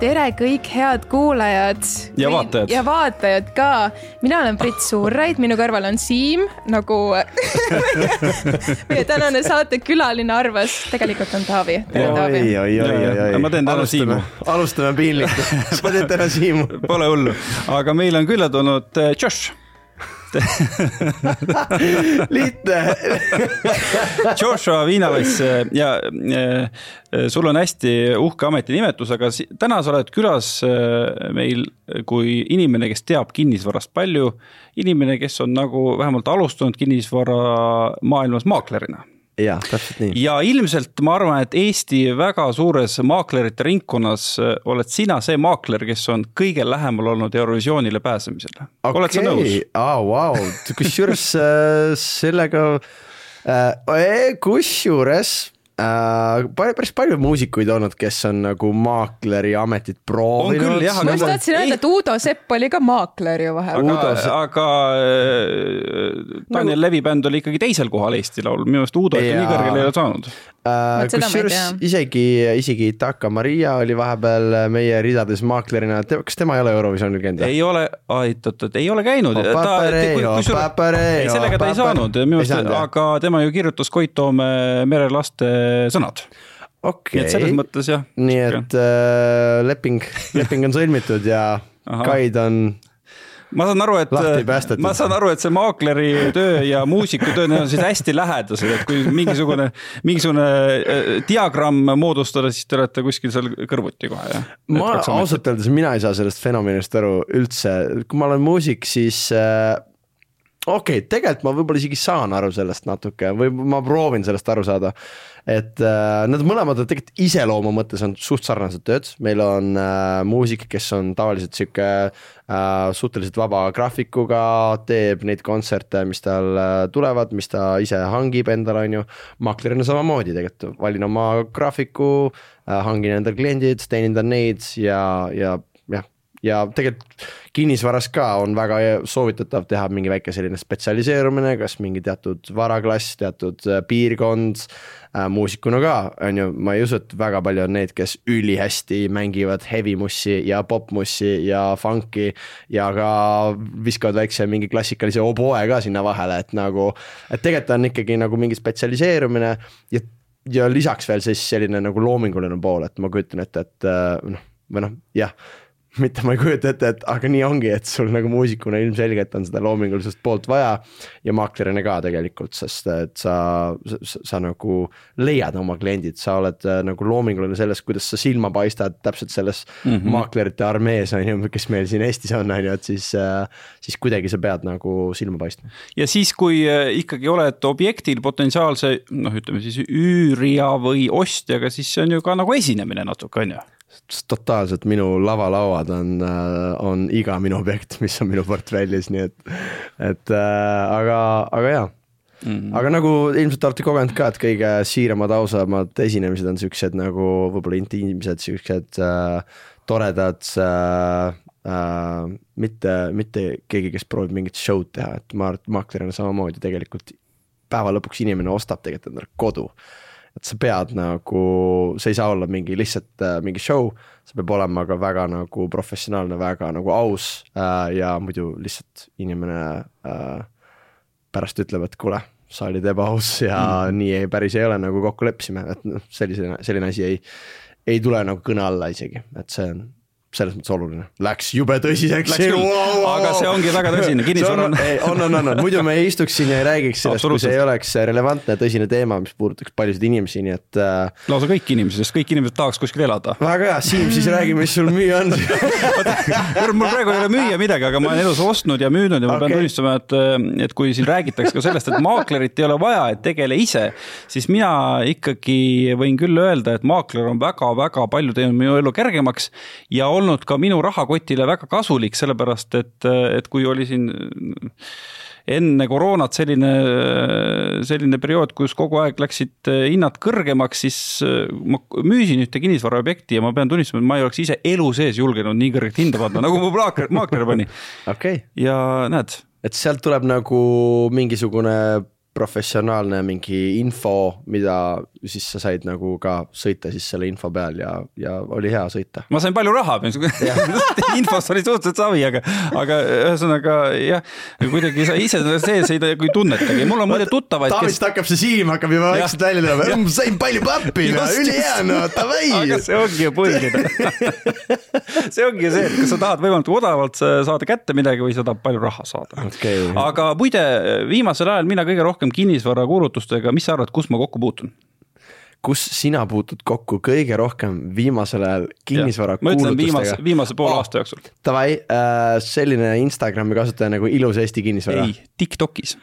tere kõik head kuulajad. ja vaatajad. ja vaatajad ka. mina olen Brit Suurraid, minu kõrval on Siim nagu meie tänane saatekülaline arvas, tegelikult on Taavi. oi, oi, oi, oi, oi. ma teen täna Siimu. alustame piinlikult sa teed täna Siimu. Pole hullu, aga meil on külla tulnud eh, Josh lihtne Joshua Viinalass ja äh, sul on hästi uhke ametinimetus, aga täna sa oled külas äh, meil kui inimene, kes teab kinnisvarast palju. inimene, kes on nagu vähemalt alustanud kinnisvaramaailmas maaklerina jah, täpselt nii. ja ilmselt ma arvan, et Eesti väga suures maaklerite ringkonnas äh, oled sina see maakler, kes on kõige lähemal olnud Eurovisioonile pääsemisele okay.. oled sa nõus? aa, vau, kusjuures äh, sellega äh,, kusjuures äh, päris palju muusikuid olnud, kes on nagu maakleri ametit proovinud. ma just tahtsin öelda, et Uudo Sepp oli ka maakler ju vahepeal. aga, aga äh, Daniel nagu... Levi bänd oli ikkagi teisel kohal Eesti Laul, minu meelest Uudo ikka nii kõrgele ei ole saanud. Kusjuures isegi, isegi Taka Maria oli vahepeal meie ridades maaklerina, kas tema ei ole Eurovisionil käinud? ei ole, oot-oot, ei ole käinud. ei, sellega ta ei saanud, minu meelest, aga tema ju kirjutas Koit Toome merelaste sõnad. Okei. Okay.. nii et selles mõttes jah. nii et äh, leping, leping on sõlmitud ja Kaid on ma saan aru, et, ma saan aru, et see maakleri töö ja muusiku töö, need on siis hästi lähedased, et kui mingisugune, mingisugune äh, diagramm moodustada, siis te olete kuskil seal kõrvuti kohe, jah? ma ausalt öeldes, mina ei saa sellest fenomenist aru üldse, kui ma olen muusik, siis äh, okei okay,, tegelikult ma võib-olla isegi saan aru sellest natuke või ma proovin sellest aru saada et äh, need mõlemad on tegelikult iseloomu mõttes on suht sarnased tööd, meil on äh, muusik, kes on tavaliselt sihuke äh, suhteliselt vaba graafikuga, teeb neid kontserte, mis tal äh, tulevad, mis ta ise hangib endale, on ju. maaklerina samamoodi tegelikult, valin oma graafiku äh,, hangin endale kliendid, teenindan neid ja, ja ja tegelikult kinnisvaras ka on väga soovitatav teha mingi väike selline spetsialiseerumine, kas mingi teatud varaklass, teatud äh, piirkond äh,. muusikuna ka, on ju, ma ei usu, et väga palju on neid, kes ülihästi mängivad heavy mussi ja popmussi ja funk'i. ja ka viskavad väikse mingi klassikalise oboe ka sinna vahele, et nagu, et tegelikult on ikkagi nagu mingi spetsialiseerumine ja ja lisaks veel siis selline nagu loominguline pool, et ma kujutan ette, et äh, noh, või noh, jah mitte ma ei kujuta ette, et aga nii ongi, et sul nagu muusikuna ilmselgelt on seda loomingulisust poolt vaja ja maaklerina ka tegelikult, sest et sa, sa, sa, nagu leiad oma kliendid, sa oled äh, nagu loominguline selles, kuidas sa silma paistad täpselt selles mm -hmm. maaklerite armees on ju, kes meil siin Eestis on, on ju, et siis, äh, siis kuidagi sa pead nagu silma paistma. ja siis, kui äh, ikkagi oled objektil potentsiaalse noh, ütleme siis üürija või ostjaga, siis see on ju ka nagu esinemine natuke, on ju totaalselt minu lavalauad on, äh, on iga minu objekt, mis on minu portfellis, nii et, et äh, aga, aga jaa mm. -hmm. aga nagu ilmselt olete kogenud ka, et kõige siiramad, ausamad esinemised on siuksed nagu võib-olla intiimsed, siuksed äh, toredad äh, äh, mitte, mitte keegi, kes proovib mingit show'd teha, et ma arvan, et maaklerina samamoodi tegelikult päeva lõpuks inimene ostab tegelikult endale kodu et sa pead nagu, see ei saa olla mingi lihtsalt äh, mingi show, see peab olema ka väga nagu professionaalne, väga nagu aus äh, ja muidu lihtsalt inimene äh, pärast ütleb, et kuule, sa olid ebaaus ja mm. nii ei, päris ei ole, nagu kokku leppisime, et noh, sellise, selline asi ei, ei tule nagu kõne alla isegi, et see on selles mõttes oluline, läks jube tõsiseks. Wow, aga see ongi väga tõsine, kinnisvara on. on, on, on, on, muidu me ei istuks siin ja ei räägiks sellest, kui see ei oleks relevantne, tõsine teema, mis puudutaks paljusid inimesi, nii et äh.... lausa kõiki inimesi, sest kõik inimesed tahaks kuskil elada. väga hea, Siim, siis räägi, mis sul müüa on mul praegu ei ole müüa midagi, aga ma olen elus ostnud ja müünud ja ma okay. pean tunnistama, et, äh, et kui siin räägitakse ka sellest, et maaklerit ei ole vaja, et tegele ise, siis mina ikkagi võin küll öelda, et maakler on väga-väga palju teinud minu elu kergemaks ja olnud ka minu rahakotile väga kasulik, sellepärast et, et kui oli siin enne koroonat selline, selline periood, kus kogu aeg läksid hinnad kõrgemaks, siis ma müüsin ühte kinnisvaraobjekti ja ma pean tunnistama, et ma ei oleks ise elu sees julgenud nii kõrget hinda panna, nagu mu maakler, maakler pani okay.. ja näed. et sealt tuleb nagu mingisugune professionaalne mingi info, mida siis sa said nagu ka sõita siis selle info peal ja, ja oli hea sõita. ma sain palju raha, infost oli suhteliselt savi, aga, aga ühesõnaga jah, kuidagi sa ise sees ei ei tunnetagi, mul on muide tuttavaid, kes Taavist hakkab see silm hakkab juba vaikselt välja tulema, sain palju pappi, ülihea, no davai. aga see ongi ju põhiline. see ongi see, et kas sa tahad võimalikult odavalt saada kätte midagi või sa tahad palju raha saada Okei. aga muide, viimasel ajal mina kõige rohkem kinnisvarakuulutustega, mis sa arvad, kus ma kokku puutun? Kus sina puutud kokku kõige rohkem viimasel ajal kinnisvara ütlen viimase, kuulutustega? viimase poole Aa. aasta jooksul. Davai, selline Instagrami kasutaja nagu Ilus Eesti kinnisvara. ei, Tiktokis.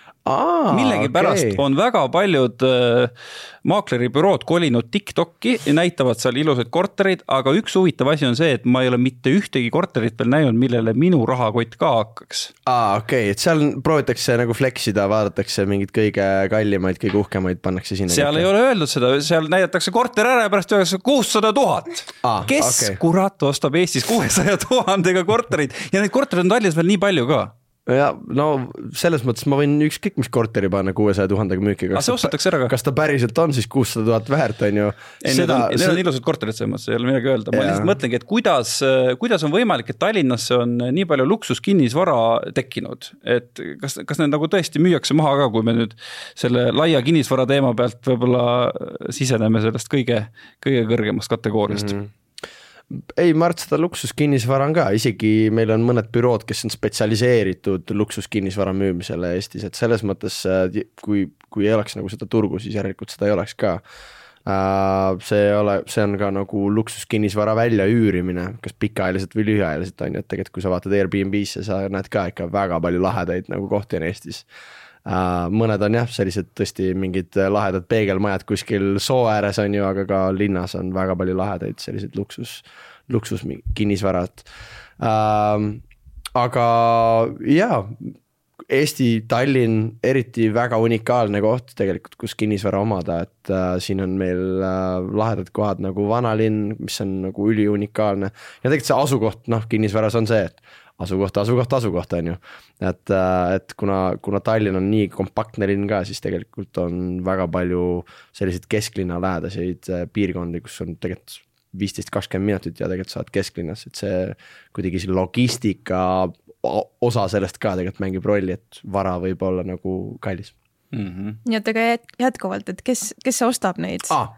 millegipärast okay. on väga paljud äh, maakleribürood kolinud Tiktoki ja näitavad seal ilusaid kortereid, aga üks huvitav asi on see, et ma ei ole mitte ühtegi korterit veel näinud, millele minu rahakott ka hakkaks. aa, okei okay., et seal proovitakse nagu flex ida, vaadatakse mingeid kõige kallimaid, kõige uhkemaid pannakse sinna. seal ei ole öeldud seda, seal näidatakse korter ära ja pärast öeldakse kuussada tuhat kes okay. kurat ostab Eestis kuuesaja tuhandega korterit ja neid kortereid on Tallinnas veel nii palju ka. Ja no selles mõttes ma võin ükskõik mis korteri panna kuuesaja tuhandega müüki. Aga see ostetakse ära ka. kas ta päriselt on siis kuussada tuhat väärt, on ju. ei, need on, need on ilusad korterid, selles mõttes ei ole midagi öelda, ma lihtsalt mõtlengi, et kuidas, kuidas on võimalik, et Tallinnasse on nii palju luksuskinnisvara tekkinud, et kas, kas need nagu tõesti müüakse maha ka, kui me nüüd selle laia kinnisvara teema pealt võib-olla siseneme sellest kõige, kõige kõrgemast kategooriast mm. -hmm ei, ma arvan, et seda luksuskinnisvara on ka, isegi meil on mõned bürood, kes on spetsialiseeritud luksuskinnisvara müümisele Eestis, et selles mõttes äh, kui, kui ei oleks nagu seda turgu, siis järelikult seda ei oleks ka. see ei ole, see on ka nagu luksuskinnisvara väljaüürimine, kas pikaajaliselt või lühiajaliselt on ju, et tegelikult kui sa vaatad Airbnb-sse, sa näed ka ikka väga palju lahedaid nagu kohti on Eestis mõned on jah, sellised tõesti mingid lahedad peegelmajad kuskil soo ääres on ju, aga ka linnas on väga palju lahedaid selliseid luksus, luksus kinnisvarat uh,. aga jaa, Eesti, Tallinn, eriti väga unikaalne koht tegelikult, kus kinnisvara omada, et uh, siin on meil uh, lahedad kohad nagu vanalinn, mis on nagu üliunikaalne ja tegelikult see asukoht, noh, kinnisvaras on see, et asukoht, asukoht, asukoht on ju. et, et kuna, kuna Tallinn on nii kompaktne linn ka, siis tegelikult on väga palju selliseid kesklinna lähedaseid äh, piirkondi, kus on tegelikult viisteist, kakskümmend minutit ja tegelikult sa oled kesklinnas, et see kuidagi see logistika osa sellest ka tegelikult mängib rolli, et vara võib olla nagu kallis mm. -hmm. nii et aga jät- jätkuvalt, et kes, kes ostab neid ah,.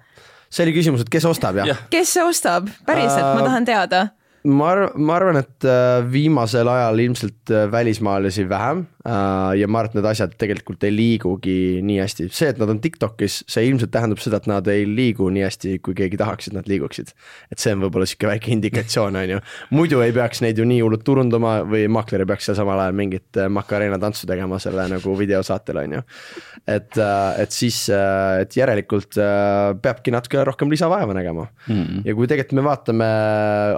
see oli küsimus, et kes ostab jah ja.? kes ostab, päriselt, ma Äh, tahan teada. Ma arvan, ma arvan, et äh, viimasel ajal ilmselt äh, välismaalasi vähem äh, ja ma arvan, et need asjad tegelikult ei liigugi nii hästi, see, et nad on Tiktokis, see ilmselt tähendab seda, et nad ei liigu nii hästi, kui keegi tahaks, et nad liiguksid. et see on võib-olla sihuke väike indikatsioon, on ju, muidu ei peaks neid ju nii hullult turundama või maakler ei peaks seal samal ajal mingit Macarena tantsu tegema selle nagu videosaatel, on ju. et, et siis, et järelikult peabki natuke rohkem lisavaeva nägema Mm. ja kui tegelikult me vaatame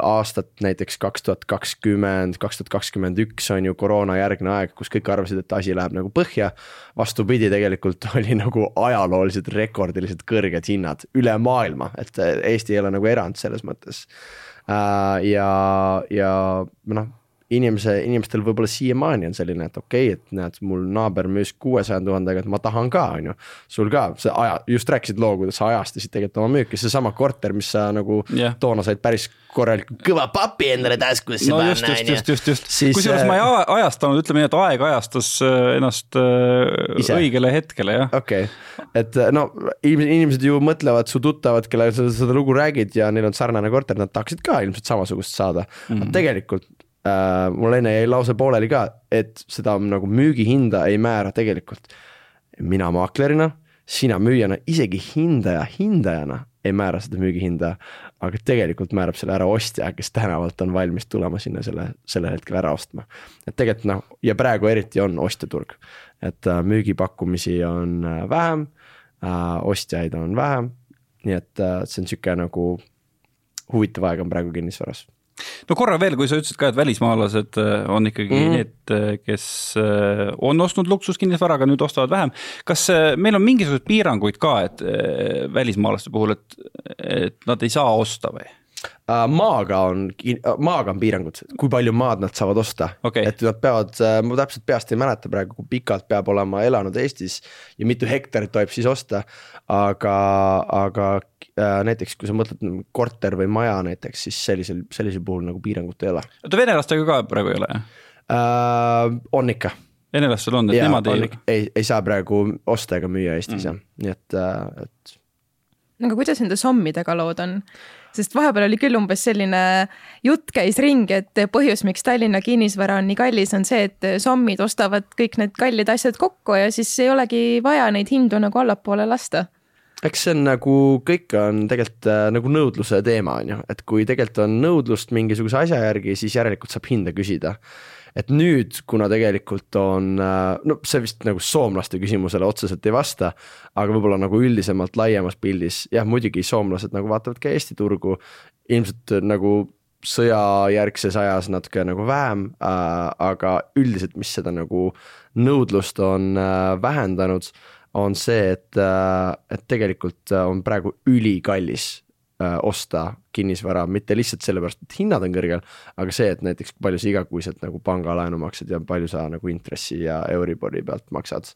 aastat näiteks kaks tuhat kakskümmend, kaks tuhat kakskümmend üks on ju koroonajärgne aeg, kus kõik arvasid, et asi läheb nagu põhja. vastupidi, tegelikult oli nagu ajalooliselt rekordiliselt kõrged hinnad üle maailma, et Eesti ei ole nagu erand selles mõttes. ja, ja noh inimese, inimestel võib-olla siiamaani on selline, et okei okay,, et näed, mul naaber müüs kuuesaja tuhandega, et ma tahan ka, on ju. sul ka, see aja, just rääkisid loo, kuidas sa ajastasid tegelikult oma müüki, seesama korter, mis sa nagu yeah. toona said päris korralikult kõva papi endale taskusse no panna, just, just, just, just, just Siis,. kusjuures ma ei äh, ajastanud, ütleme nii, et aeg ajastas äh, ennast äh, Ise. õigele hetkele, jah. okei okay., et no ilmselt inimesed ju mõtlevad, su tuttavad, kellele sa seda lugu räägid ja neil on sarnane korter, nad tahaksid ka ilmselt samasugust saada mm. aga tegelikult äh, mul enne jäi lause pooleli ka, et seda nagu müügihinda ei määra tegelikult mina maaklerina, sina müüjana, isegi hindaja hindajana ei määra seda müügihinda, aga tegelikult määrab selle ära ostja, kes tänavalt on valmis tulema sinna selle, sellel hetkel ära ostma. et tegelikult noh, ja praegu eriti on ostjaturg, et äh, müügipakkumisi on äh, vähem äh,, ostjaid on vähem, nii et äh, see on niisugune nagu huvitav aeg on praegu kinnisvaras no korra veel, kui sa ütlesid ka, et välismaalased äh, on ikkagi mm. -hmm. need, kes äh, on ostnud luksuskinnisvara, aga nüüd ostavad vähem. kas äh, meil on mingisuguseid piiranguid ka, et äh, välismaalaste puhul, et, et nad ei saa osta või? Maaga on, maaga on piirangud, kui palju maad nad saavad osta Okei. et nad peavad, ma täpselt peast ei mäleta praegu, kui pikalt peab olema elanud Eestis ja mitu hektarit tohib siis osta. aga, aga äh, näiteks kui sa mõtled korter või maja näiteks, siis sellisel, sellisel puhul nagu piirangut ei ole oota, venelastega ka praegu ei ole jah? äh,. on ikka venelastel on, et ja nemad on ei ei, ei saa praegu osta ega müüa Eestis mm. jah, nii et, et aga kuidas nende sommidega lood on? Sest vahepeal oli küll umbes selline jutt käis ringi, et põhjus, miks Tallinna kinnisvara on nii kallis, on see, et sommid ostavad kõik need kallid asjad kokku ja siis ei olegi vaja neid hindu nagu allapoole lasta. eks see on nagu kõik on tegelikult äh, nagu nõudluse teema on ju, et kui tegelikult on nõudlust mingisuguse asja järgi, siis järelikult saab hinda küsida. Et nüüd, kuna tegelikult on, no see vist nagu soomlaste küsimusele otseselt ei vasta, aga võib-olla nagu üldisemalt laiemas pildis, jah muidugi soomlased nagu vaatavad ka Eesti turgu, ilmselt nagu sõjajärgses ajas natuke nagu vähem äh,, aga üldiselt, mis seda nagu nõudlust on äh, vähendanud, on see, et äh,, et tegelikult äh, on praegu ülikallis äh, osta kinnisvara, mitte lihtsalt sellepärast, et hinnad on kõrgel, aga see, et näiteks palju sa igakuiselt nagu pangalaenu maksad ja palju sa nagu intressi ja Euribori pealt maksad.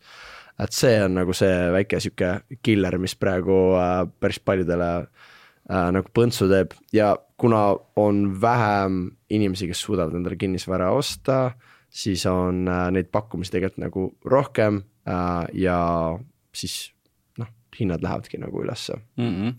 et see on nagu see väike sihuke killer, mis praegu äh, päris paljudele äh, nagu põntsu teeb ja kuna on vähem inimesi, kes suudavad endale kinnisvara osta, siis on äh, neid pakkumisi tegelikult nagu rohkem äh, ja siis hinnad lähevadki nagu ülesse. mm. -hmm.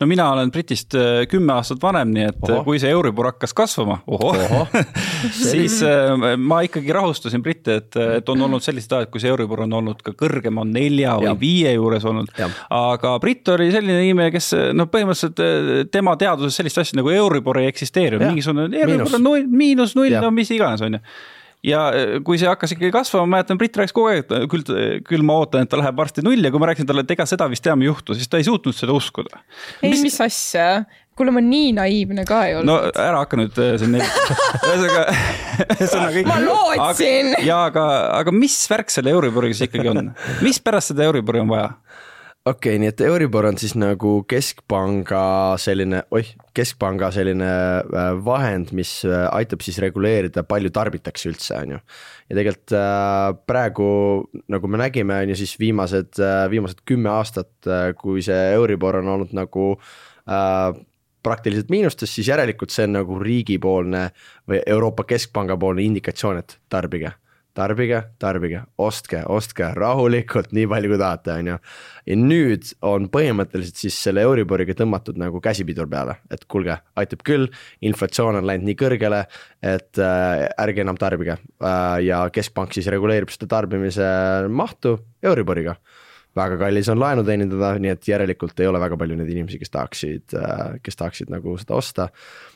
no mina olen Britist äh, kümme aastat vanem, nii et Ohoh. Oho. kui see Euribor hakkas kasvama, ohoh, siis äh, ma ikkagi rahustasin britte, et, et on olnud sellised ajad, kus Euribor on olnud ka kõrgem, on nelja või Jah. viie juures olnud aga britt oli selline inimene, kes noh, põhimõtteliselt äh, tema teaduses sellist asja nagu Euribor ei eksisteeri, Jah. mingisugune. Euribor on null, miinus null, no mis iganes, on ju ja äh, kui see hakkas ikkagi kasvama, ma mäletan, Brit rääkis kogu aeg, et küll, küll ma ootan, et ta läheb varsti nulli ja kui ma rääkisin talle, et ega seda vist enam ei juhtu, siis ta ei suutnud seda uskuda. ei, mis asja, kuule, ma nii naiivne ka ei no olnud. ära hakka nüüd äh, siin ühesõnaga, ühesõnaga. Ma lootsin. ja aga, aga mis värk selle Euriboriga siis ikkagi on, mispärast seda Euribori on vaja? Okei okay,, nii et Euribor on siis nagu keskpanga selline, oih, keskpanga selline äh, vahend, mis äh, aitab siis reguleerida, palju tarbitakse üldse, on ju. ja tegelikult äh, praegu nagu me nägime, on ju siis viimased, viimased kümme aastat, kui see Euribor on olnud nagu äh, praktiliselt miinustes, siis järelikult see on nagu riigipoolne või Euroopa Keskpanga poolne indikatsioon, et tarbige tarbige, tarbige, ostke, ostke rahulikult, nii palju kui tahate, on ju. ja nüüd on põhimõtteliselt siis selle Euriboriga tõmmatud nagu käsipidur peale, et kuulge, aitab küll, inflatsioon on läinud nii kõrgele, et äh, ärge enam tarbige äh, ja keskpank siis reguleerib seda tarbimise mahtu Euriboriga väga kallis on laenu teenindada, nii et järelikult ei ole väga palju neid inimesi, kes tahaksid, kes tahaksid nagu seda osta.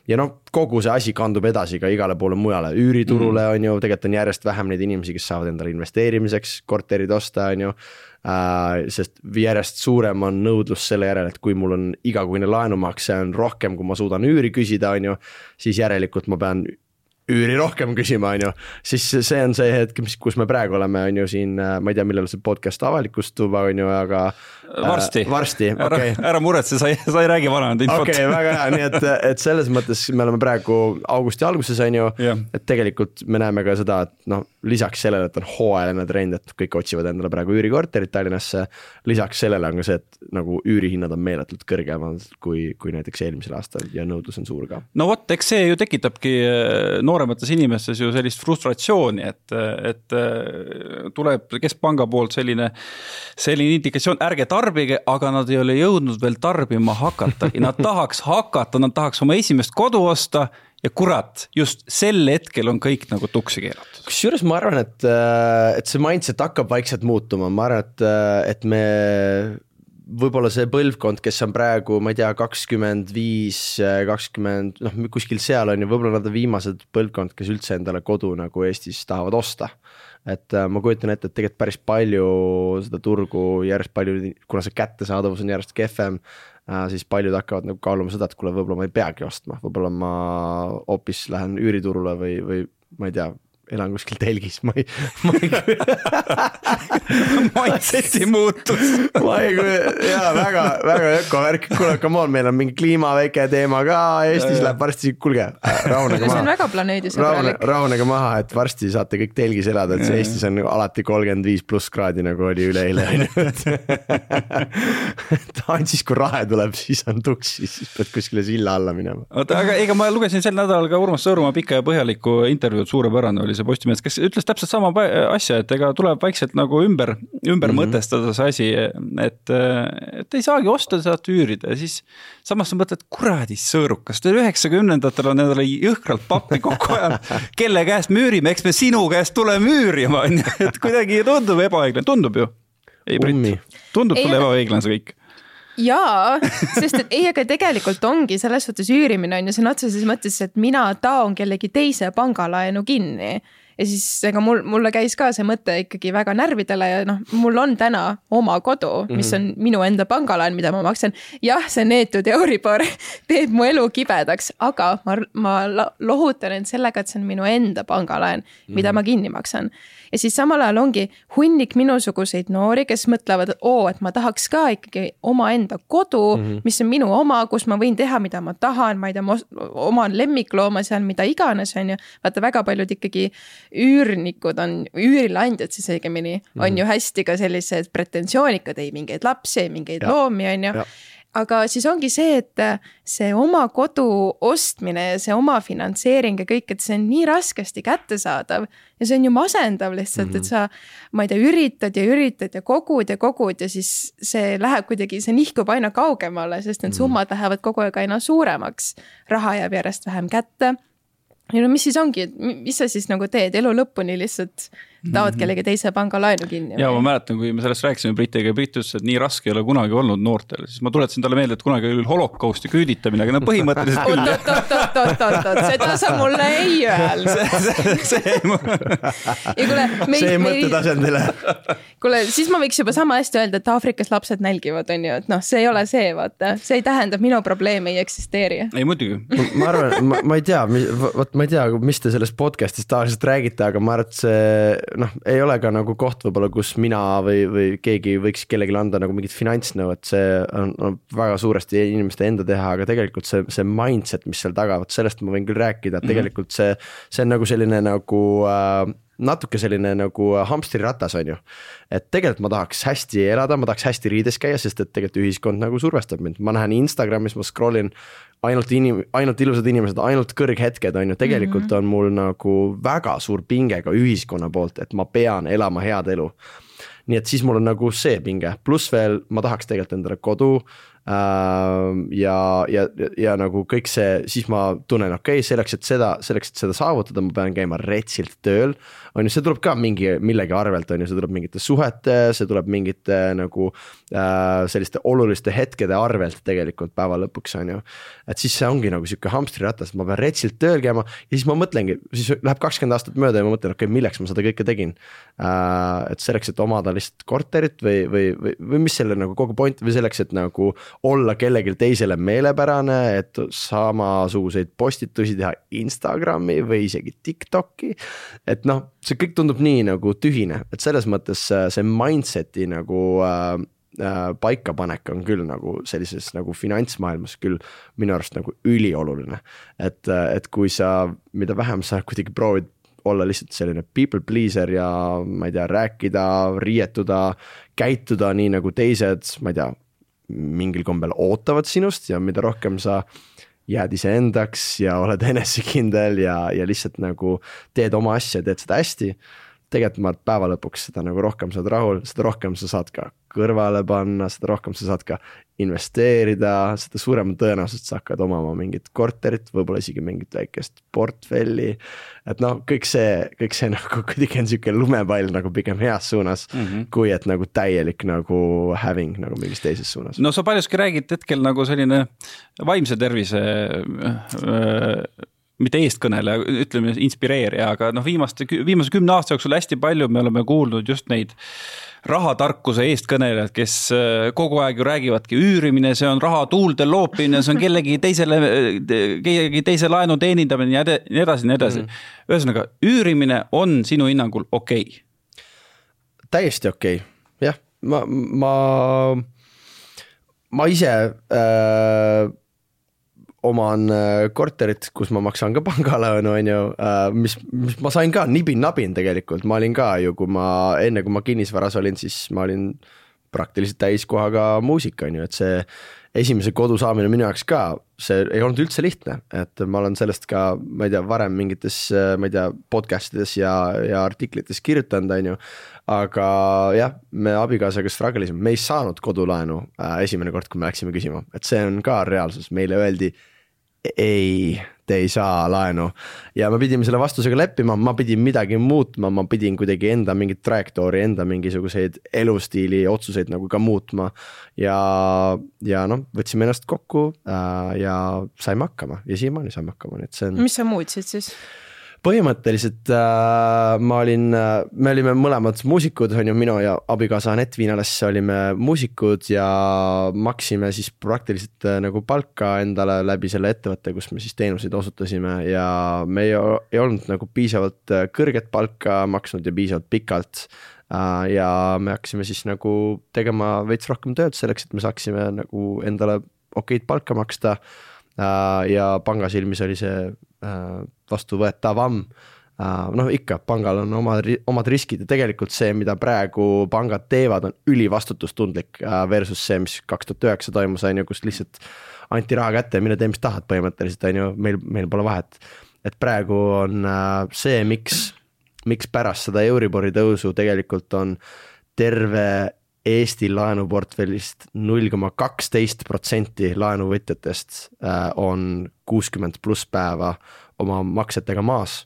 ja noh, kogu see asi kandub edasi ka igale poole mujale, üüriturule on ju, tegelikult on järjest vähem neid inimesi, kes saavad endale investeerimiseks korterid osta, on ju äh,. sest järjest suurem on nõudlus selle järele, et kui mul on igakuine laenumakse on rohkem, kui ma suudan üüri küsida, on ju, siis järelikult ma pean üüri rohkem küsima, on ju, siis see on see hetk, mis, kus me praegu oleme, on ju siin, ma ei tea, millal see podcast avalikustub, on ju, aga. varsti. varsti, ära okei okay., ära muretse, sa ei, sa ei räägi vananenud infot okei okay,, väga hea, nii et, et selles mõttes me oleme praegu augusti alguses, on ju Jah. et tegelikult me näeme ka seda, et noh, lisaks sellele, et on hooajaline trend, et kõik otsivad endale praegu üürikorterit Tallinnasse. lisaks sellele on ka see, et nagu üürihinnad on meeletult kõrgemad kui, kui näiteks eelmisel aastal ja nõudlus on suur ka. no vot, eks see ju tekitabki äh, nooremates inimestes ju sellist frustratsiooni, et, et äh, tuleb keskpanga poolt selline, selline indikatsioon, ärge tarbige, aga nad ei ole jõudnud veel tarbima hakatagi, nad tahaks hakata, nad tahaks oma esimest kodu osta ja kurat, just sel hetkel on kõik nagu tuksi keeratud. kusjuures ma arvan, et, et see mindset hakkab vaikselt muutuma, ma arvan, et, et me võib-olla see põlvkond, kes on praegu, ma ei tea, kakskümmend viis, kakskümmend, noh, kuskil seal on ju, võib-olla nad on viimased põlvkond, kes üldse endale kodu nagu Eestis tahavad osta. Et äh, ma kujutan ette, et tegelikult päris palju seda turgu järjest palju, kuna see kättesaadavus on järjest kehvem äh,, siis paljud hakkavad nagu kaaluma seda, et kuule, võib-olla ma ei peagi ostma, võib-olla ma hoopis lähen üüriturule või, või ma ei tea, elan kuskil telgis, ma ei, ma ei, Mindseti muutus. ma ei, jaa, väga, väga ökovärk, kuule, come on, meil on mingi kliima väike teema ka Eestis Jaa, läheb varsti, kuulge, rahunege see on maha. väga planeedisõbralik. rahunege maha, et varsti saate kõik telgis elada, et see. Eestis on alati kolmkümmend viis pluss kraadi, nagu oli üleeile, on ju. et Ansis, kui rahe tuleb, siis on tuks, siis pead kuskile silla alla minema. oota, aga ega ma lugesin sel nädalal ka Urmas Sõõrumaa pikka ja põhjalikku intervjuud, suurepärane oli see Postimehes, kes ütles täpselt sama asja, et ega tuleb vaikselt nagu ümber, ümber mm -hmm. mõtestada see asi, et, et ei saagi osta, saad üürida ja siis samas sa mõtled, kuradi sõõrukas, te üheksakümnendatel on endale jõhkralt pappi kokku ajanud, kelle käest me üürime, eks me sinu käest tuleme üürima, on ju, et kuidagi tundub ebaõiglane, tundub ju. ei. Brit, tundub sulle ebaõiglane see kõik? jaa, sest et ei, aga tegelikult ongi selles suhtes üürimine on ju sõna otseses mõttes, et mina taon kellegi teise pangalaenu kinni ja siis ega mul, mulle käis ka see mõte ikkagi väga närvidele ja noh, mul on täna oma kodu, mis on minu enda pangalaen, mida ma maksan. jah, see neetud Euribor teeb mu elu kibedaks, aga ma, ma lohutan end sellega, et see on minu enda pangalaen, mida ma kinni maksan. Ja siis samal ajal ongi hunnik minusuguseid noori, kes mõtlevad, et oo, et ma tahaks ka ikkagi omaenda kodu mm, -hmm. mis on minu oma, kus ma võin teha, mida ma tahan, ma ei tea, ma oman lemmiklooma seal, mida iganes, on ju. vaata, väga paljud ikkagi üürnikud on, üürileandjad siis õigemini mm, -hmm. on ju hästi ka sellised pretensioonikad, ei mingeid lapsi, ei mingeid Ja. loomi, on ju. Aga siis ongi see, et see oma kodu ostmine ja see oma finantseering ja kõik, et see on nii raskesti kättesaadav ja see on ju masendav lihtsalt mm, -hmm. et sa, ma ei tea, üritad ja üritad ja kogud ja kogud ja siis see läheb kuidagi, see nihkub aina kaugemale, sest need summad lähevad kogu aeg aina suuremaks. raha jääb järjest vähem kätte ja no mis siis ongi, et mi- mis sa siis nagu teed elu lõpuni lihtsalt taod kellegi teise panga laenu kinni? ja ma mäletan, kui me sellest rääkisime Britiga ja Brit ütles, et nii raske ei ole kunagi olnud noortel, siis ma tuletasin talle meelde, et kunagi oli holokausti küüditamine, aga no põhimõtteliselt küll. oot-oot-oot-oot-oot, seda sa mulle ei öelnud. see, ja kuule, me see ei, me ei, mõttetasandile. kuule, siis ma võiks juba sama hästi öelda, et Aafrikas lapsed nälgivad, on ju, et noh, see ei ole see, vaata, see ei tähenda, et minu probleem ei eksisteeri. ei muidugi, ma arvan, ma, ma ei tea, vot ma ei tea, mis te sellest podcast'ist tavaliselt räägite, aga ma arvan, et see noh, ei ole ka nagu koht võib-olla, kus mina või, või keegi võiks kellelegi anda nagu mingit finantsnõu, et see on, on väga suuresti inimeste enda teha, aga tegelikult see, see mindset, mis seal taga, vot sellest ma võin küll rääkida, et tegelikult see, see on nagu selline nagu äh, natuke selline nagu hamstriratas on ju. et tegelikult ma tahaks hästi elada, ma tahaks hästi riides käia, sest et tegelikult ühiskond nagu survestab mind, ma näen Instagramis, ma scroll in ainult inim-, ainult ilusad inimesed, ainult kõrghetked on ju, tegelikult mm -hmm. on mul nagu väga suur pinge ka ühiskonna poolt, et ma pean elama head elu. nii et siis mul on nagu see pinge, pluss veel ma tahaks tegelikult endale kodu äh,. ja, ja, ja nagu kõik see, siis ma tunnen, okei okay,, selleks, et seda, selleks, et seda saavutada, ma pean käima retsilt tööl. On ju, see tuleb ka mingi millegi arvelt, on ju, see tuleb mingite suhete, see tuleb mingite nagu äh, selliste oluliste hetkede arvelt tegelikult päeva lõpuks on ju. et siis see ongi nagu sihuke hamstriratas, ma pean retsilt tööl käima ja siis ma mõtlengi, siis läheb kakskümmend aastat mööda ja ma mõtlen, okei okay,, milleks ma seda kõike tegin äh,. et selleks, et omada lihtsalt korterit või, või, või, või mis selle nagu kogu point või selleks, et nagu olla kellelegi teisele meelepärane, et samasuguseid postitusi teha Instagrami või isegi Tiktoki. et noh, see kõik tundub nii nagu tühine, et selles mõttes äh, see mindset'i nagu äh, äh, paikapanek on küll nagu sellises nagu finantsmaailmas küll minu arust nagu ülioluline. et, et kui sa, mida vähem sa kuidagi proovid olla lihtsalt selline people pleaser ja ma ei tea, rääkida, riietuda, käituda nii nagu teised, ma ei tea, mingil kombel ootavad sinust ja mida rohkem sa jääd iseendaks ja oled enesekindel ja, ja lihtsalt nagu teed oma asja, teed seda hästi. Tegelikult ma päeva lõpuks seda nagu rohkem sa oled rahul, seda rohkem sa saad ka kõrvale panna, seda rohkem sa saad ka investeerida, seda suurema tõenäosusega sa hakkad omama mingit korterit, võib-olla isegi mingit väikest portfelli. et noh, kõik see, kõik see nagu kuidagi on sihuke lumepall nagu pigem heas suunas mm, -hmm. kui et nagu täielik nagu having nagu mingis teises suunas. no sa paljuski räägid hetkel nagu selline vaimse tervise äh, mitte eestkõneleja, ütleme inspireerija, aga noh, viimaste, viimase kümne aasta jooksul hästi palju me oleme kuulnud just neid rahatarkuse eestkõnelejad, kes äh, kogu aeg ju räägivadki, üürimine, see on raha tuulde loopimine, see on kellegi teisele, kellegi teise laenu teenindamine ja nii edasi, nii edasi mm.. ühesõnaga, üürimine on sinu hinnangul okei okay.? täiesti okei okay., jah, ma, ma, ma ise äh, oman äh, korterit, kus ma maksan ka pangalaenu, on ju, äh, mis, mis ma sain ka nibin-nabin tegelikult, ma olin ka ju, kui ma enne, kui ma kinnisvaras olin, siis ma olin praktiliselt täiskohaga muusik, on ju, et see esimese kodu saamine minu jaoks ka, see ei olnud üldse lihtne, et ma olen sellest ka, ma ei tea, varem mingites, ma ei tea, podcast ides ja, ja artiklites kirjutanud, on ju. aga jah, me abikaasaga struggle isime, me ei saanud kodulaenu äh, esimene kord, kui me läksime küsima, et see on ka reaalsus, meile öeldi ei, te ei saa laenu. ja me pidime selle vastusega leppima, ma pidin midagi muutma, ma pidin kuidagi enda mingit trajektoori, enda mingisuguseid elustiili otsuseid nagu ka muutma. ja, ja noh, võtsime ennast kokku äh, ja saime hakkama ja siiamaani saame hakkama, nii et see on. mis sa muutsid siis? Põhimõtteliselt äh, ma olin äh,, me olime mõlemad muusikud, on ju, minu ja abikaasa Anett Viinalas olime muusikud ja maksime siis praktiliselt äh, nagu palka endale läbi selle ettevõtte, kus me siis teenuseid osutasime ja me ei, ei olnud nagu piisavalt äh, kõrget palka maksnud ja piisavalt pikalt äh,. ja me hakkasime siis nagu tegema veits rohkem tööd selleks, et me saaksime nagu endale okeid palka maksta äh,. Ja panga silmis oli see äh, vastuvõetavam äh, noh, ikka pangal on omad, omad riskid ja tegelikult see, mida praegu pangad teevad, on ülivastutustundlik äh, versus see, mis kaks tuhat üheksa toimus, on ju, kus lihtsalt anti raha kätte ja mine tee, mis tahad, põhimõtteliselt on ju, meil, meil pole vahet. et praegu on äh, see, miks, miks pärast seda Euribori tõusu tegelikult on terve Eesti laenuportfellist null koma kaksteist protsenti laenuvõtjatest on kuuskümmend pluss päeva oma maksetega maas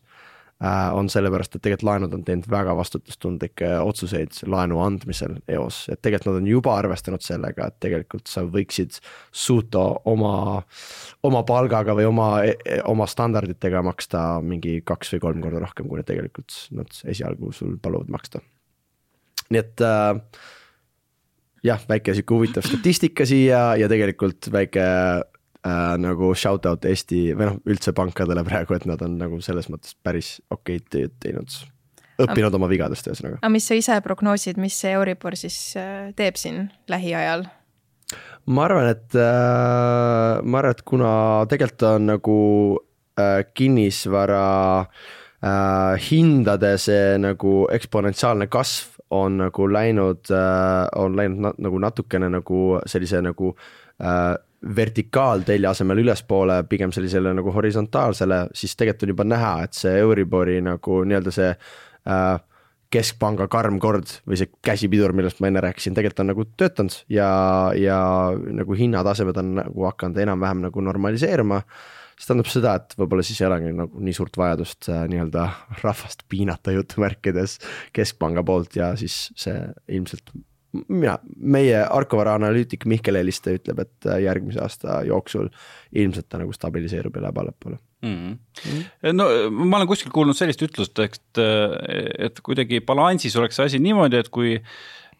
äh,. on sellepärast, et tegelikult laenud on teinud väga vastutustundlikke otsuseid laenu andmisel eos, et tegelikult nad on juba arvestanud sellega, et tegelikult sa võiksid suuta oma, oma palgaga või oma, oma standarditega maksta mingi kaks või kolm korda rohkem, kui tegelikult nad esialgu sul paluvad maksta. nii et äh, jah, väike sihuke huvitav statistika siia ja tegelikult väike äh, nagu shout out Eesti või noh, üldse pankadele praegu, et nad on nagu selles mõttes päris okeid tööd teinud. õppinud oma vigadest, ühesõnaga. aga mis sa ise prognoosid, mis see Euribor siis äh, teeb siin lähiajal? ma arvan, et äh,, ma arvan, et kuna tegelikult on nagu äh, kinnisvara äh, hindade see nagu eksponentsiaalne kasv on nagu läinud äh,, on läinud na nagu natukene nagu sellise nagu äh, vertikaaltelje asemel ülespoole pigem sellisele nagu horisontaalsele, siis tegelikult on juba näha, et see Euribori nagu nii-öelda see äh, keskpanga karm kord või see käsipidur, millest ma enne rääkisin, tegelikult on nagu töötanud ja, ja nagu hinnatasemed on nagu hakanud enam-vähem nagu normaliseeruma. See tähendab seda, et võib-olla siis ei olegi nagu nii suurt vajadust äh, nii-öelda rahvast piinata jutumärkides keskpanga poolt ja siis see ilmselt mina, meie Arkovara analüütik Mihkel Heliste ütleb, et äh, järgmise aasta jooksul ilmselt ta nagu stabiliseerub ja läheb allapoole mm. -hmm. no ma olen kuskil kuulnud sellist ütlust, et, et kuidagi balansis oleks asi niimoodi, et kui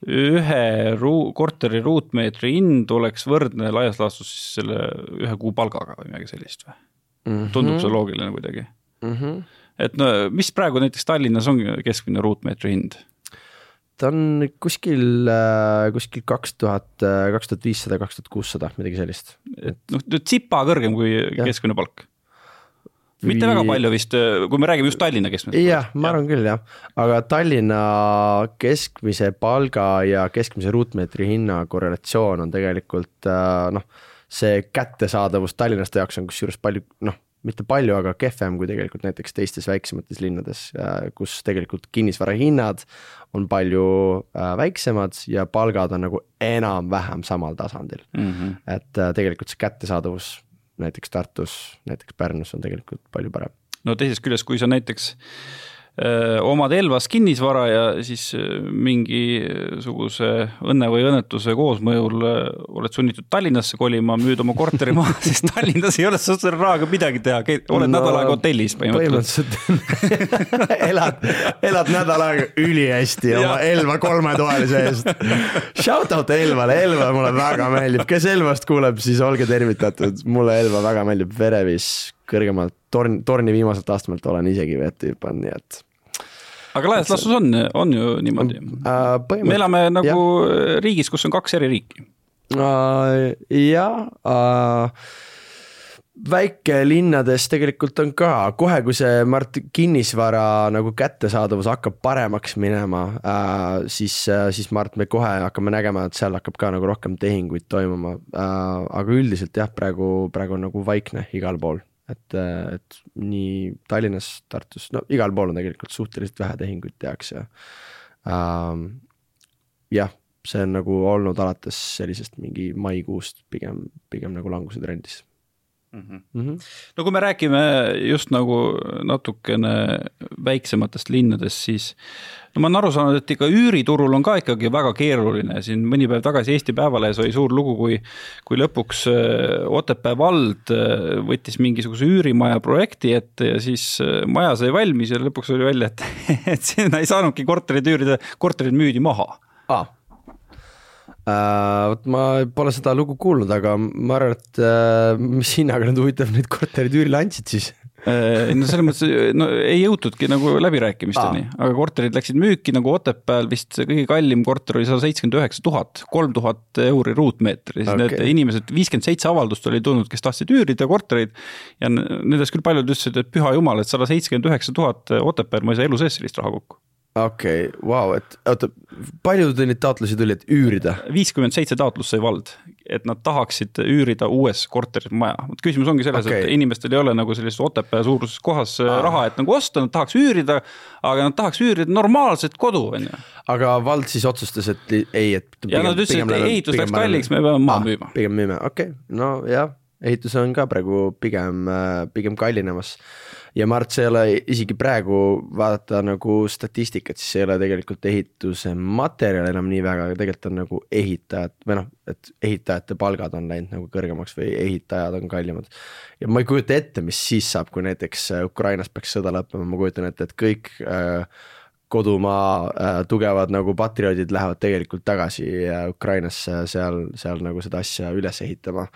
ühe ruu-, korteri ruutmeetri hind oleks võrdne laias laastus siis selle ühe kuu palgaga või midagi sellist või mm? -hmm. tundub see loogiline kuidagi mm? -hmm. et no mis praegu näiteks Tallinnas on keskmine ruutmeetri hind? ta on kuskil, äh, kuskil kaks tuhat, äh, kaks tuhat viissada, kaks tuhat kuussada, midagi sellist. et noh, tsipa kõrgem kui ja. keskmine palk. Mitte väga palju vist, äh, kui me räägime just Tallinna keskmisest. jah, ma arvan küll jah, aga Tallinna keskmise palga ja keskmise ruutmeetri hinna korrelatsioon on tegelikult noh, see kättesaadavus tallinlaste jaoks on kusjuures palju noh mitte palju, aga kehvem kui tegelikult näiteks teistes väiksemates linnades, kus tegelikult kinnisvara hinnad on palju äh, väiksemad ja palgad on nagu enam-vähem samal tasandil mm. -hmm. et äh, tegelikult see kättesaadavus näiteks Tartus, näiteks Pärnus on tegelikult palju parem. no teisest küljest, kui sa näiteks omad Elvas kinnisvara ja siis mingisuguse õnne või õnnetuse koosmõjul oled sunnitud Tallinnasse kolima, müüd oma korteri maha, sest Tallinnas ei ole sa selle rahaga midagi teha, oled no, nädal aega hotellis põhimõtteliselt. põhimõtteliselt elad, elad nädal aega ülihästi oma Elva kolmetoalise eest. Shout out Elvale, Elva mulle väga meeldib, kes Elvast kuuleb, siis olge tervitatud, mulle Elva väga meeldib, Verevis kõrgemalt torn, torni viimaselt astmelt olen isegi vette hüpanud, nii et aga laias laastus on, on ju niimoodi uh,. me elame nagu ja. riigis, kus on kaks eri riiki uh,. jah uh, väikelinnades tegelikult on ka kohe, kui see Mart kinnisvara nagu kättesaadavus hakkab paremaks minema äh,, siis äh,, siis ma arvan, et me kohe hakkame nägema, et seal hakkab ka nagu rohkem tehinguid toimuma äh,. aga üldiselt jah, praegu, praegu on nagu vaikne igal pool et, et nii Tallinnas, Tartus, no igal pool on tegelikult suhteliselt vähe tehinguid tehakse ähm,. jah, see on nagu olnud alates sellisest mingi maikuust pigem, pigem nagu languse trendis mm. -hmm. Mm -hmm. no kui me räägime just nagu natukene väiksematest linnadest, siis no ma olen aru saanud, et ikka üüriturul on ka ikkagi väga keeruline, siin mõni päev tagasi Eesti Päevalehes oli suur lugu, kui kui lõpuks äh, Otepää vald äh, võttis mingisuguse üürimaja projekti ette ja siis äh, maja sai valmis ja lõpuks oli välja, et, et sinna ei saanudki korterit üürida, korterid müüdi maha ah vot ma pole seda lugu kuulnud, aga ma arvan, et uh, mis hinnaga nad huvitav neid korterid üürile andsid siis uh,? no selles mõttes, no ei jõutudki nagu läbirääkimisteni aga korterid läksid müüki nagu Otepääl vist kõige kallim korter oli sada seitsekümmend üheksa tuhat, kolm tuhat euri ruutmeetri, siis okay. need inimesed, viiskümmend seitse avaldust oli tulnud, kes tahtsid üürida korterid. ja nendest küll paljud ütlesid, et püha jumal, et sada seitsekümmend üheksa tuhat Otepääl, ma ei saa elu sees sellist raha kokku okei okay,, vau, et oota, palju teil neid taotlusi tuli, et üürida? viiskümmend seitse taotlust sai vald, et nad tahaksid üürida uues korteris maja. küsimus ongi selles okay., et inimestel ei ole nagu sellises Otepää suuruses kohas ah. raha, et nagu osta, nad tahaks üürida, aga nad tahaks üürida normaalset kodu, on ju. aga vald siis otsustas, et ei, et. ja nad ütlesid, et ehitus läks kalliks, me peame maha ah, müüma. pigem müüme, okei okay., no jah, ehitus on ka praegu pigem, pigem kallinemas ja Mart, see ei ole isegi praegu vaadata nagu statistikat, siis ei ole tegelikult ehituse materjal enam nii väga, aga tegelikult on nagu ehitajad või noh, et ehitajate palgad on läinud nagu kõrgemaks või ehitajad on kallimad. ja ma ei kujuta ette, mis siis saab, kui näiteks äh, Ukrainas peaks sõda lõppema, ma kujutan ette, et kõik äh, kodumaa äh, tugevad nagu patrioodid lähevad tegelikult tagasi äh, Ukrainasse seal, seal nagu seda asja üles ehitama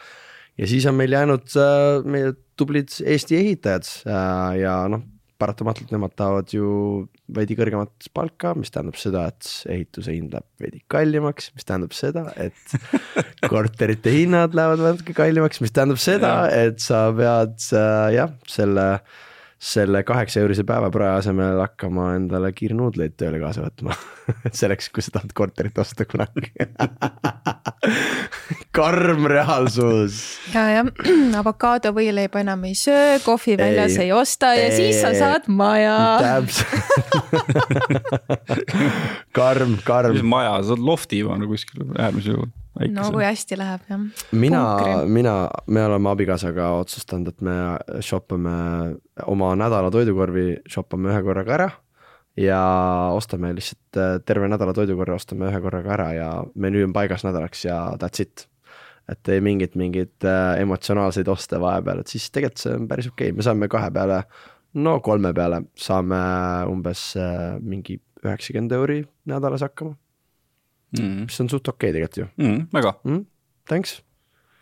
ja siis on meil jäänud äh, meie tublid Eesti ehitajad äh, ja noh, paratamatult nemad tahavad ju veidi kõrgemat palka, mis tähendab seda, et ehituse hind läheb veidi kallimaks, mis tähendab seda, et korterite hinnad lähevad natuke kallimaks, mis tähendab seda, et sa pead äh, jah, selle äh, selle kaheksa eurise päevaprae asemel hakkama endale kiirnuudleid tööle kaasa võtma. Selleks, kui sa tahad korterit osta kunagi. Karm reaalsus. ja, ja. Avokaadovõileiba enam ei söö, kohvi väljas ei, ei osta ja ei, siis sa saad maja. täpselt. Karm, karm. mis maja, sa oled lofti juba kuskil äärmisel juhul no kui hästi läheb, jah. mina, mina, me oleme abikaasaga otsustanud, et me shoppame oma nädala toidukorvi, shoppame ühe korraga ära ja ostame lihtsalt äh, terve nädala toidukorvi ostame ühe korraga ära ja menüü on paigas nädalaks ja that's it. et ei mingit, mingit äh, emotsionaalseid oste vahepeal, et siis tegelikult see on päris okei okay., me saame kahe peale, no kolme peale saame umbes äh, mingi üheksakümmend euri nädalas hakkama mm., mis on suht okei okay tegelikult ju mm,. väga mm,. Thanks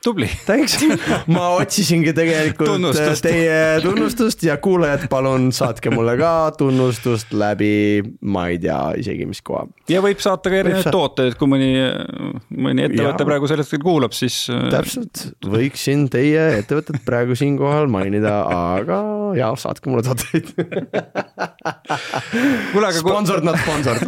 tubli. Thanks, ma otsisingi tegelikult tunnustust. teie tunnustust ja kuulajad, palun saatke mulle ka tunnustust läbi, ma ei tea isegi, mis koha. ja võib saata ka erinevaid tooteid, kui mõni, mõni ettevõte ja. praegu sellest kuulab, siis. Äh, täpselt, võiksin teie ettevõtet praegu siinkohal mainida, aga ja saatke mulle tooteid. Sponsored, not sponsored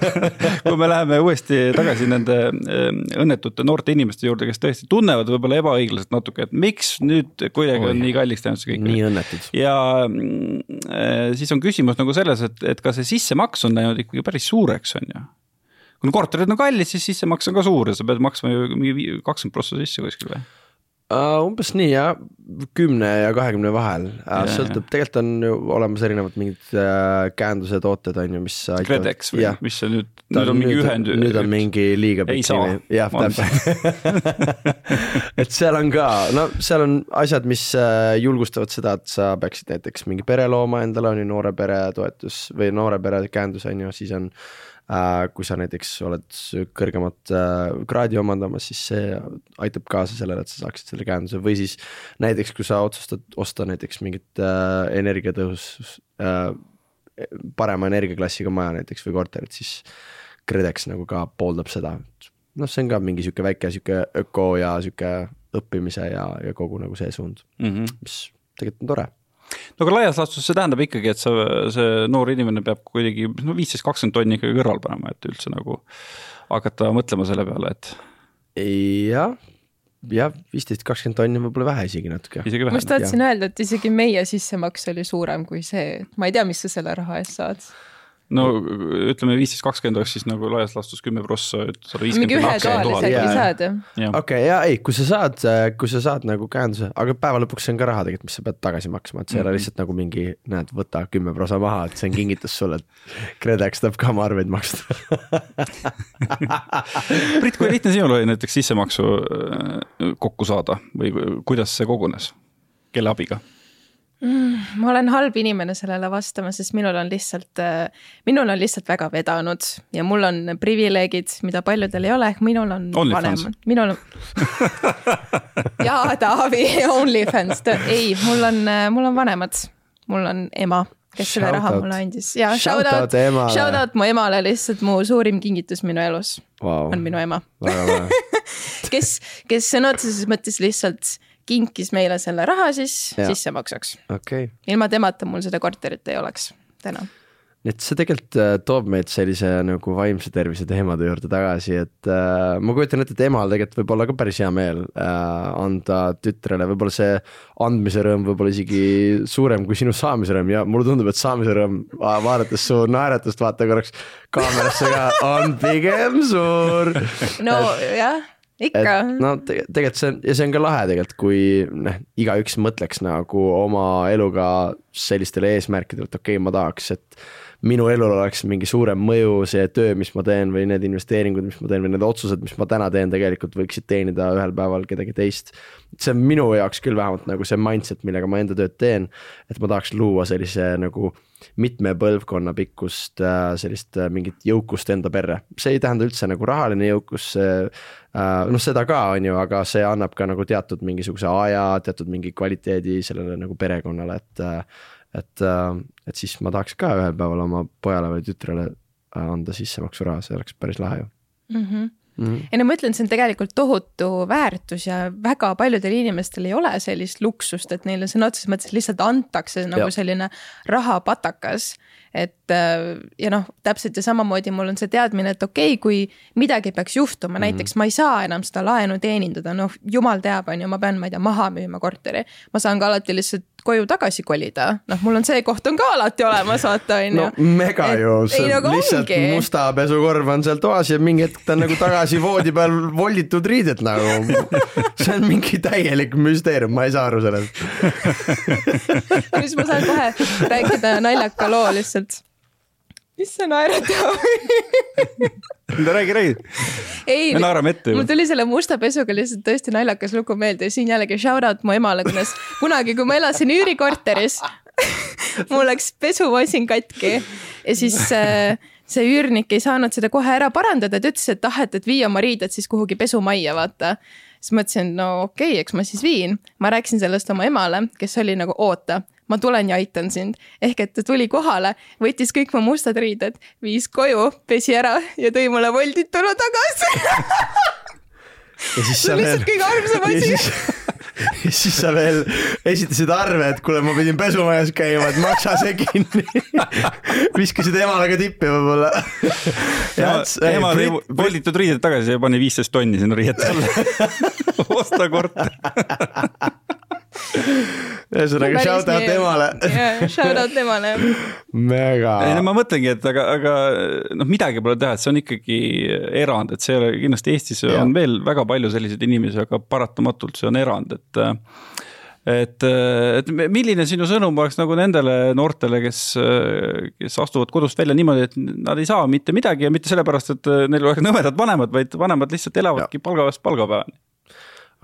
kui me läheme uuesti tagasi nende äh, õnnetute noorte inimeste juurde, kes tõesti tunnevad tunnevad võib-olla ebaõiglaselt natuke, et miks nüüd kuidagi on nii kalliks läinud see kõik. nii õnnetud. ja äh, siis on küsimus nagu selles, et, et ka see sissemaks on läinud ikkagi päris suureks, on ju kui korterid on kallid, siis sissemaks on ka suur ja sa pead maksma ju mingi kakskümmend prossa sisse kuskil või? Uh,? umbes nii jah, kümne ja kahekümne vahel. Uh,, sõltub, tegelikult on ju olemas erinevad mingid uh, käenduse tooted on ju, mis KredEx või mis see nüüd, nüüd on mingi ühend. nüüd on mingi liiga pikk nimi, jah täpselt. Et seal on ka, no seal on asjad, mis julgustavad seda, et sa peaksid näiteks mingi pere looma endale, on ju noore pere toetus või noore pere käendus on ju, siis on Äh, kui sa näiteks oled kõrgemat äh, kraadi omandamas, siis see aitab kaasa sellele, et sa saaksid selle käenduse. Või siis näiteks, kui sa otsustad osta näiteks mingit äh, energiatõhus, parema energiaklassiga maja näiteks või korterit, siis KredEx nagu ka pooldab seda, noh, see on ka mingi sihuke väike sihuke öko ja sihuke õppimise ja, ja kogu nagu see suund mm, -hmm. mis tegelikult on tore no aga laias laastus see tähendab ikkagi, et sa, see noor inimene peab kuidagi no viisteist, kakskümmend tonni ikkagi kõrval panema, et üldse nagu hakata mõtlema selle peale, et. jah, jah, viisteist, kakskümmend tonni võib-olla vähe isegi natuke. ma just tahtsin öelda, et isegi meie sissemaks oli suurem kui see, ma ei tea, mis sa selle raha eest saad no ütleme viisteist, kakskümmend oleks siis nagu laias laastus kümme prossa, sada viiskümmend. mingi ühetoalisegi yeah. saad jah. okei okay, ja ei, kui sa saad, kui sa saad nagu käenduse, aga päeva lõpuks see on ka raha tegelikult, mis sa pead tagasi maksma, et see ei mm -hmm. ole lihtsalt nagu mingi, näed, võta kümme prossa maha, et see on kingitus sulle, et KredEx tahab ka oma arveid maksta Brit, kui lihtne sinul oli näiteks sissemaksu äh, kokku saada või kuidas see kogunes, kelle abiga? Mm,? ma olen halb inimene sellele vastama, sest minul on lihtsalt, äh, minul on lihtsalt väga vedanud ja mul on privileegid, mida paljudel ei ole, minul on Only vanemad, minul on jaa, Taavi, OnlyFans, ei, mul on, äh, mul on vanemad, mul on ema kes shout selle raha out. mulle andis. Ja shout, shout out, shout out mu emale, lihtsalt mu suurim kingitus minu elus wow. on minu ema. Kes, kes sõna otseses mõttes lihtsalt kinkis meile selle raha siis ja. sissemakseks okay.. ilma temata mul seda korterit ei oleks täna. Nii et see tegelikult äh, toob meid sellise nagu vaimse tervise teemade juurde tagasi, et äh, ma kujutan ette, et emal tegelikult võib olla ka päris hea meel äh, anda tütrele, võib-olla see andmise rõõm võib-olla isegi suurem kui sinu saamise rõõm. Ja mulle tundub, et saamise rõõm, vaadates su naeratust, vaata korraks kaamerasse ka, on pigem suur. no et, jah ikka. no te, tegelikult see on ja see on ka lahe tegelikult, kui noh, igaüks mõtleks nagu oma eluga sellistele eesmärkidele, et okei okay,, ma tahaks, et minu elul oleks mingi suurem mõju, see töö, mis ma teen või need investeeringud, mis ma teen või need otsused, mis ma täna teen, tegelikult võiksid teenida ühel päeval kedagi teist. see on minu jaoks küll vähemalt nagu see mindset, millega ma enda tööd teen, et ma tahaks luua sellise nagu mitme põlvkonna pikkust äh, sellist äh, mingit jõukust enda perre. see ei tähenda üldse nagu rahaline jõukus, see noh, seda ka, on ju, aga see annab ka nagu teatud mingisuguse aja, teatud mingi kvaliteedi sellele nagu perekonnale, et et, äh, et siis ma tahaks ka ühel päeval oma pojale või tütrele äh, anda sissemaksuraha, see oleks päris lahe ju mm. -hmm. Mm -hmm. ei no ma ütlen, see on tegelikult tohutu väärtus ja väga paljudel inimestel ei ole sellist luksust, et neile sõna otseses mõttes lihtsalt antakse nagu ja. selline rahapatakas et äh, ja noh, täpselt ja samamoodi mul on see teadmine, et okei okay,, kui midagi peaks juhtuma mm, -hmm. näiteks ma ei saa enam seda laenu teenindada, noh, jumal teab, on ju, ma pean, ma ei tea, maha müüma korteri. ma saan ka alati lihtsalt koju tagasi kolida, noh, mul on see koht on ka alati olemas, vaata on ju. no mega et, ju, see ei, nagu lihtsalt ongi. musta pesukorv on seal toas ja mingi hetk ta on nagu tagasi voodi peal volditud riided nagu. see on mingi täielik müsteerium, ma ei saa aru sellest siis ma saan kohe rääkida naljaka loo lihtsalt mis sa naeratad räägi, räägi. me naerame ette. mul tuli selle musta pesuga lihtsalt tõesti naljakas lugu meelde ja siin jällegi shout out mu emale, kuidas kunagi, kui ma elasin üürikorteris mul läks pesumasin katki ja siis äh, see üürnik ei saanud seda kohe ära parandada, ta ütles, et ah, et, et vii oma riided siis kuhugi pesumajja, vaata. siis mõtlesin, no okei okay,, eks ma siis viin. ma rääkisin sellest oma emale, kes oli nagu oota, ma tulen ja aitan sind. ehk et ta tuli kohale, võttis kõik mu mustad riided, viis koju, pesi ära ja tõi mulle voldituna tagasi ja siis sa veel. kõige armsam asi ja siis sa veel esitasid arve, et kuule, ma pidin pesumajas käima, et maksa see kinni viskasid emale ka tippi võib-olla. ema tõi volditud riided tagasi ja pani viisteist tonni sinna riiete alla osta korter ühesõnaga shout out temale. Shout out temale. mega. ei no ma mõtlengi, et aga, aga noh, midagi pole teha, et see on ikkagi erand, et see ei ole kindlasti Eestis ja. on veel väga palju selliseid inimesi, aga paratamatult see on erand, et et, et milline sinu sõnum oleks nagu nendele noortele, kes, kes astuvad kodust välja niimoodi, et nad ei saa mitte midagi ja mitte sellepärast, et neil oleks nõmedad vanemad, vaid vanemad lihtsalt elavadki palgapäevast palgapäevani.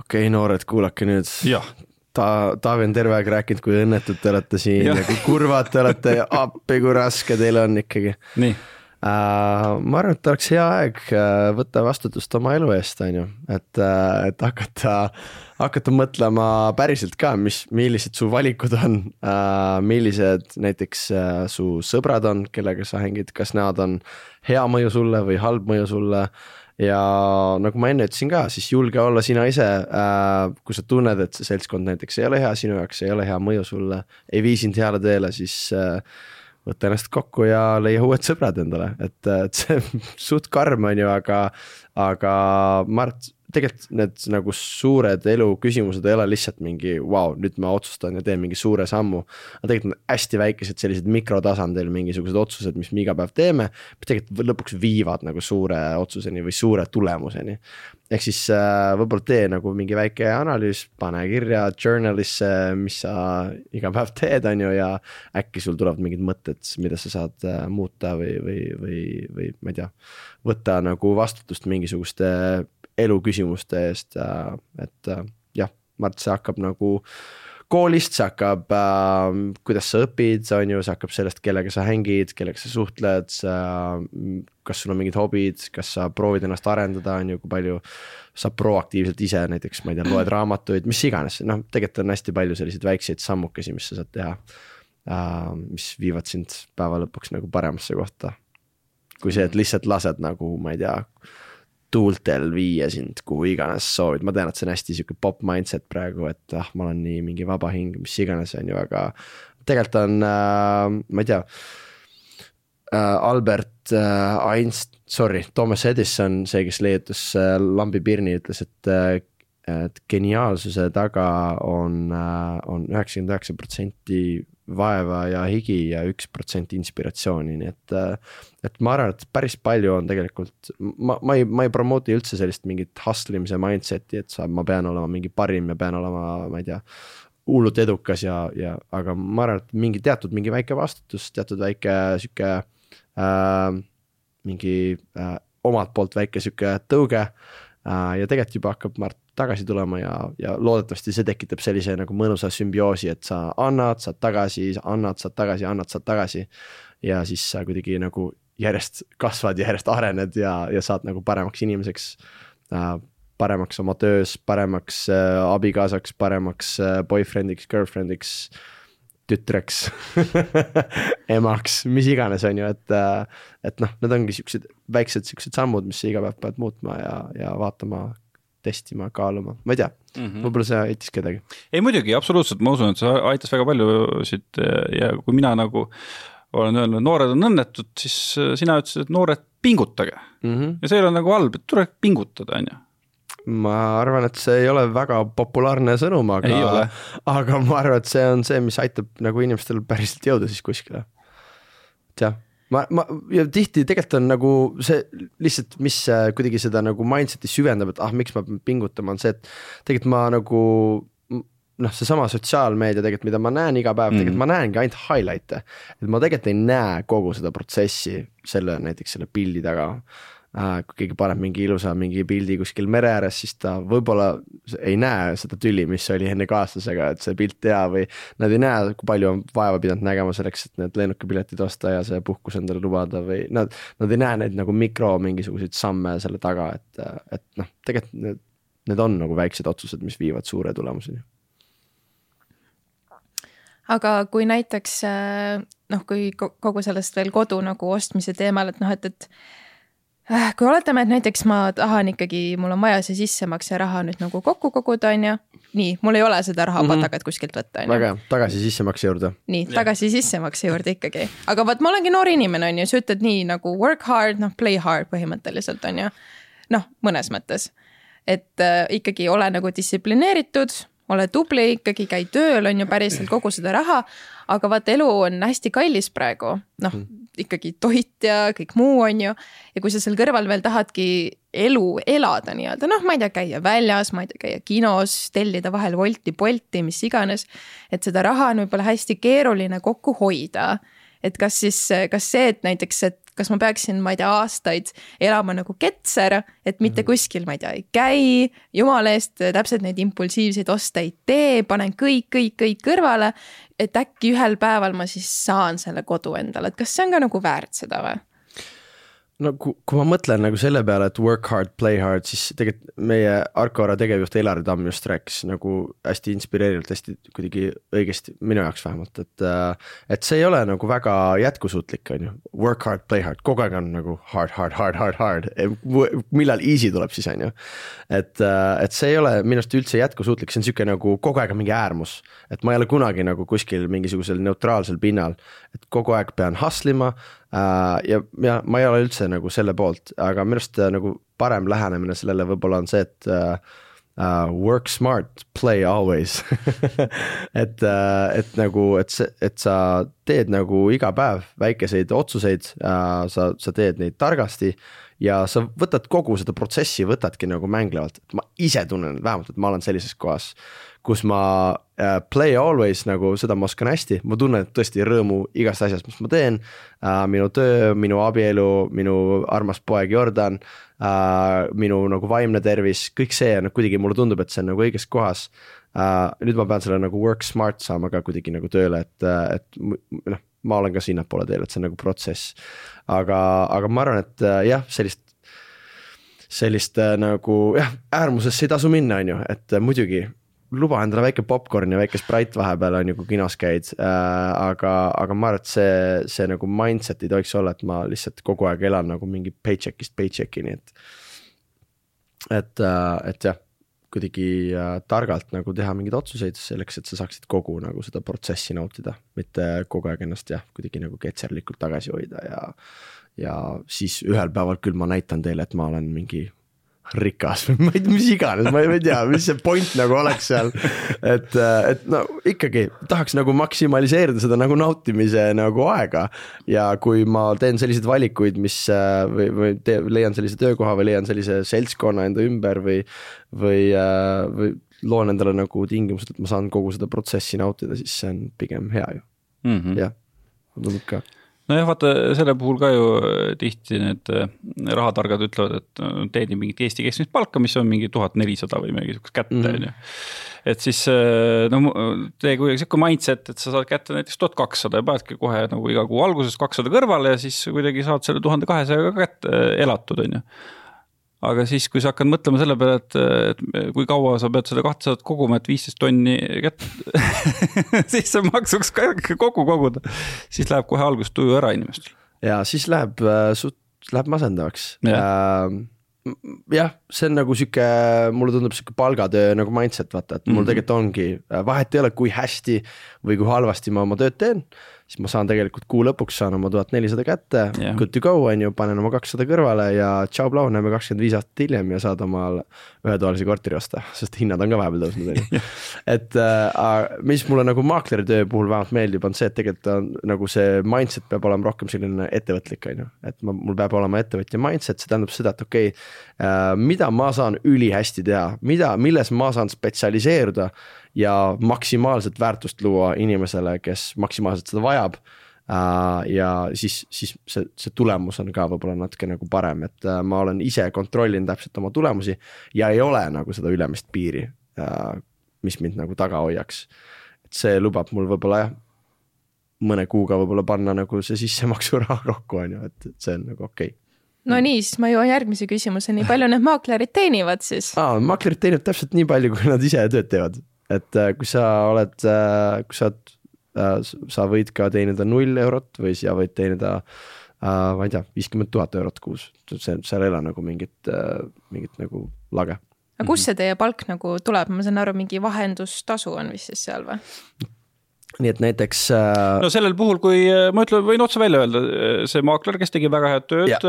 okei okay,, noored, kuulake nüüd. Ta-, Taavi on terve aeg rääkinud, kui õnnetud te olete siin ja, ja kui kurvad te olete ja appi, kui raske teil on ikkagi. nii Uh, ma arvan, et oleks hea aeg uh, võtta vastutust oma elu eest, on ju, et uh,, et hakata, hakata mõtlema päriselt ka, mis, millised su valikud on uh,. millised näiteks uh, su sõbrad on, kellega sa hängid, kas nad on hea mõju sulle või halb mõju sulle ja nagu ma enne ütlesin ka, siis julge olla sina ise äh,. kui sa tunned, et see seltskond näiteks ei ole hea sinu jaoks, ei ole hea mõju sulle, ei vii sind heale teele, siis äh, võta ennast kokku ja leia uued sõbrad endale, et, et see suht karm on ju, aga, aga ma arvan, et tegelikult need nagu suured elu küsimused ei ole lihtsalt mingi vau wow,, nüüd ma otsustan ja teen mingi suure sammu. aga tegelikult on hästi väikesed sellised mikrotasandil mingisugused otsused, mis me iga päev teeme, mis tegelikult lõpuks viivad nagu suure otsuseni või suure tulemuseni ehk siis äh, võib-olla tee nagu mingi väike analüüs, pane kirja journal'isse, mis sa iga päev teed, on ju, ja äkki sul tulevad mingid mõtted, mida sa saad äh, muuta või, või, või, või ma ei tea. võtta nagu vastutust mingisuguste eluküsimuste eest, äh, et jah, ma arvan, et see hakkab nagu koolist, see hakkab äh,, kuidas sa õpid, on ju, see hakkab sellest, kellega sa hängid, kellega sa suhtled äh,. kas sul on mingid hobid, kas sa proovid ennast arendada, on ju, kui palju sa proaktiivselt ise näiteks, ma ei tea, loed raamatuid, mis iganes, noh, tegelikult on hästi palju selliseid väikseid sammukesi, mis sa saad teha äh,. mis viivad sind päeva lõpuks nagu paremasse kohta. kui see, et lihtsalt lased nagu, ma ei tea tuultel viia sind kuhu iganes soovid, ma tean, et see on hästi sihuke popp mindset praegu, et ah, ma olen nii mingi vaba hing, mis iganes, on ju, aga tegelikult on äh,, ma ei tea äh,. Albert äh, Einst-, sorry, Thomas Edison, see, kes leiutas äh, lambipirni, ütles, et äh, et geniaalsuse taga on, äh, on üheksakümmend üheksa protsenti vaeva ja higi ja üks protsent inspiratsiooni, nii et. et ma arvan, et päris palju on tegelikult, ma, ma ei, ma ei promote'i üldse sellist mingit hustle imise mindset'i, et sa, ma pean olema mingi parim ja pean olema, ma ei tea. hullult edukas ja, ja, aga ma arvan, et mingi teatud mingi väike vastutus, teatud väike sihuke äh,. mingi äh, omalt poolt väike sihuke tõuge äh, ja tegelikult juba hakkab, ma arvan tagasi tulema ja, ja loodetavasti see tekitab sellise nagu mõnusa sümbioosi, et sa annad, saad tagasi, annad, saad tagasi, annad, saad tagasi. ja siis sa kuidagi nagu järjest kasvad, järjest arened ja, ja saad nagu paremaks inimeseks äh,. paremaks oma töös, paremaks äh, abikaasaks, paremaks äh, boyfriend'iks, girlfriend'iks tütreks emaks, mis iganes, on ju, et, äh, et noh, need ongi siuksed väiksed siuksed sammud, mis sa iga päev pead muutma ja, ja vaatama, testima, kaaluma, ma ei tea mm -hmm., võib-olla see aitas kedagi. ei muidugi, absoluutselt, ma usun, et see aitas väga paljusid ja kui mina nagu olen öelnud, noored on õnnetud, siis sina ütlesid, et noored, pingutage mm. -hmm. ja see ei ole nagu halb, et tuleb pingutada, on ju ma arvan, et see ei ole väga populaarne sõnum, aga, aga ma arvan, et see on see, mis aitab nagu inimestel päriselt jõuda siis kuskile. et jah ma, ma ja tihti tegelikult on nagu see lihtsalt, mis kuidagi seda nagu mindset'i süvendab, et ah, miks ma pean pingutama, on see, et tegelikult ma nagu noh, seesama sotsiaalmeedia tegelikult, mida ma näen iga päev mm., tegelikult ma näengi ainult highlight'e. et ma tegelikult ei näe kogu seda protsessi selle näiteks selle pildi taga. Kui keegi paneb mingi ilusa mingi pildi kuskil mere ääres, siis ta võib-olla ei näe seda tüli, mis oli enne kaaslasega, et see pilt hea või. Nad ei näe, kui palju on vaeva pidanud nägema selleks, et need lennukipiletid osta ja see puhkus endale lubada või nad. Nad ei näe neid nagu mikro mingisuguseid samme selle taga, et, et noh, tegelikult need, need on nagu väiksed otsused, mis viivad suure tulemuseni aga kui näiteks noh, kui kogu sellest veel kodu nagu ostmise teemal, et noh, et, et Äh, kui oletame, et näiteks ma tahan ikkagi, mul on vaja see sissemakseraha nüüd nagu kokku koguda, on ju. nii, mul ei ole seda rahapatakat mm -hmm. kuskilt võtta, on ju. väga hea, tagasi sissemakse juurde. nii, tagasi sissemakse juurde ikkagi. aga vaat ma olengi noor inimene, on ju, sa ütled nii nagu work hard, noh play hard põhimõtteliselt, on ju. noh, mõnes mõttes. et äh, ikkagi ole nagu distsiplineeritud, ole tubli ikkagi, käi tööl, on ju päriselt kogu seda raha. aga vaata, elu on hästi kallis praegu, noh mm. Ikkagi toit ja kõik muu, on ju. ja kui sa seal kõrval veel tahadki elu elada nii-öelda, noh, ma ei tea, käia väljas, ma ei tea, käia kinos, tellida vahel Wolti, Bolti, mis iganes. et seda raha on võib-olla hästi keeruline kokku hoida et kas siis, kas see, et näiteks, et kas ma peaksin, ma ei tea, aastaid elama nagu ketser, et mitte mhm. kuskil, ma ei tea, ei käi, jumala eest täpselt neid impulsiivseid oste ei tee, panen kõik, kõik, kõik kõrvale. et äkki ühel päeval ma siis saan selle kodu endale, et kas see on ka nagu väärt seda või? No kui, kui ma mõtlen nagu selle peale, et work hard, play hard, siis tegelikult meie Arcora tegevjuht Elari Tamm just rääkis nagu hästi inspireerivalt, hästi kuidagi õigesti, minu jaoks vähemalt, et. Äh, et see ei ole nagu väga jätkusuutlik, on ju, work hard, play hard, kogu aeg on nagu hard, hard, hard, hard, hard, millal easy tuleb siis, on ju. et, äh, et see ei ole minu arust üldse jätkusuutlik, see on sihuke nagu kogu aeg on mingi äärmus, et ma ei ole kunagi nagu kuskil mingisugusel neutraalsel pinnal, et kogu aeg pean hustle ima ja, ja ma ei ole üldse nagu selle poolt, aga minu arust äh, nagu parem lähenemine sellele võib-olla on see, et uh, work smart, play always et uh,, et nagu, et see, et sa teed nagu iga päev väikeseid otsuseid uh,, sa, sa teed neid targasti ja sa võtad kogu seda protsessi, võtadki nagu mänglevalt, ma ise tunnen vähemalt, et ma olen sellises kohas kus ma äh, play always nagu seda ma oskan hästi, ma tunnen tõesti rõõmu igast asjast, mis ma teen äh,. minu töö, minu abielu, minu armas poeg Jordan äh,, minu nagu vaimne tervis, kõik see noh, kuidagi mulle tundub, et see on nagu õiges kohas äh,. nüüd ma pean selle nagu work smart saama ka kuidagi nagu tööle, et, et noh, ma olen ka sinnapoole teel, et see on nagu protsess. aga, aga ma arvan, et äh, jah, sellist sellist äh, nagu jah, äärmusesse ei tasu minna, on ju, et äh, muidugi luba endale väike popkorn ja väike Sprite vahepeal on ju, kui kinos käid äh,. aga, aga ma arvan, et see, see nagu mindset ei tohiks olla, et ma lihtsalt kogu aeg elan nagu mingi paycheck'ist paycheck'ini, et. et äh,, et jah, kuidagi äh, targalt nagu teha mingeid otsuseid selleks, et sa saaksid kogu nagu seda protsessi nautida. mitte kogu aeg ennast jah, kuidagi nagu ketserlikult tagasi hoida ja, ja siis ühel päeval küll ma näitan teile, et ma olen mingi rikas või ma ei tea, mis iganes, ma ei tea, mis see point nagu oleks seal. et, et no ikkagi tahaks nagu maksimaliseerida seda nagu nautimise nagu aega. ja kui ma teen selliseid valikuid, mis või, või te, leian sellise töökoha või leian sellise seltskonna enda ümber või, või, või loon endale nagu tingimused, et ma saan kogu seda protsessi nautida, siis see on pigem hea ju mm -hmm.. jah, tundub ka nojah, vaata selle puhul ka ju äh, tihti need äh, rahatargad ütlevad, et äh, teenib mingit Eesti keskmist palka, mis on mingi tuhat nelisada või midagi sihukest kätte, mhm. on ju. et siis no tee kuidagi sihuke mindset, et sa saad kätte näiteks tuhat kakssada ja panedki kohe nagu iga kuu alguses kakssada kõrvale ja siis kuidagi saad selle tuhande kahesajaga kätte elatud, on ju aga siis, kui sa hakkad mõtlema selle peale, et, et kui kaua sa pead seda kahtesadat koguma, et viisteist tonni kätte siis see maksuks kokku koguda, siis läheb kohe algusest tuju ära inimestel. ja siis läheb äh, suht, läheb masendavaks ja. äh, jah, see on nagu sihuke, mulle tundub sihuke palgatöö nagu mindset, vaata, et mul mm -hmm. tegelikult ongi, vahet ei ole, kui hästi või kui halvasti ma oma tööd teen siis ma saan tegelikult kuu lõpuks saan oma tuhat nelisada kätte yeah., good to go on ju, panen oma kakssada kõrvale ja tšau, plau, näeme kakskümmend viis aastat hiljem ja saad omal ühetoalise korteri osta, sest hinnad on ka vahepeal tõusnud on ju. et äh, mis mulle nagu maakleri töö puhul vähemalt meeldib, on see, et tegelikult on nagu see mindset peab olema rohkem selline ettevõtlik, on ju. et ma, mul peab olema ettevõtja mindset, see tähendab seda, et okei okay, äh,, mida ma saan ülihästi teha, mida, milles ma saan spetsialiseeruda ja maksimaalset väärtust luua inimesele, kes maksimaalselt seda vajab Uh, ja siis, siis see, see tulemus on ka võib-olla natuke nagu parem, et uh, ma olen ise kontrollinud täpselt oma tulemusi ja ei ole nagu seda ülemist piiri uh,, mis mind nagu taga hoiaks. et see lubab mul võib-olla jah, mõne kuuga võib-olla panna nagu see sissemaksuraha kokku, on ju, et see on nagu okei okay no nii, siis ma jõuan järgmise küsimuseni, palju need maaklerid teenivad siis? aa, maaklerid teenivad täpselt nii palju, kui nad ise tööd teevad et äh, kui sa oled, äh, kui sa oled, äh, sa võid ka teenida null eurot või sa võid teenida ma ei tea, viiskümmend tuhat eurot kuus, see, seal ei ole nagu mingit, mingit nagu lage. aga kust see teie palk nagu tuleb, ma saan aru, mingi vahendustasu on vist siis seal või? Nii et näiteks äh.... no sellel puhul, kui ma ütlen, võin otse välja öelda, see maakler, kes tegi väga head tööd,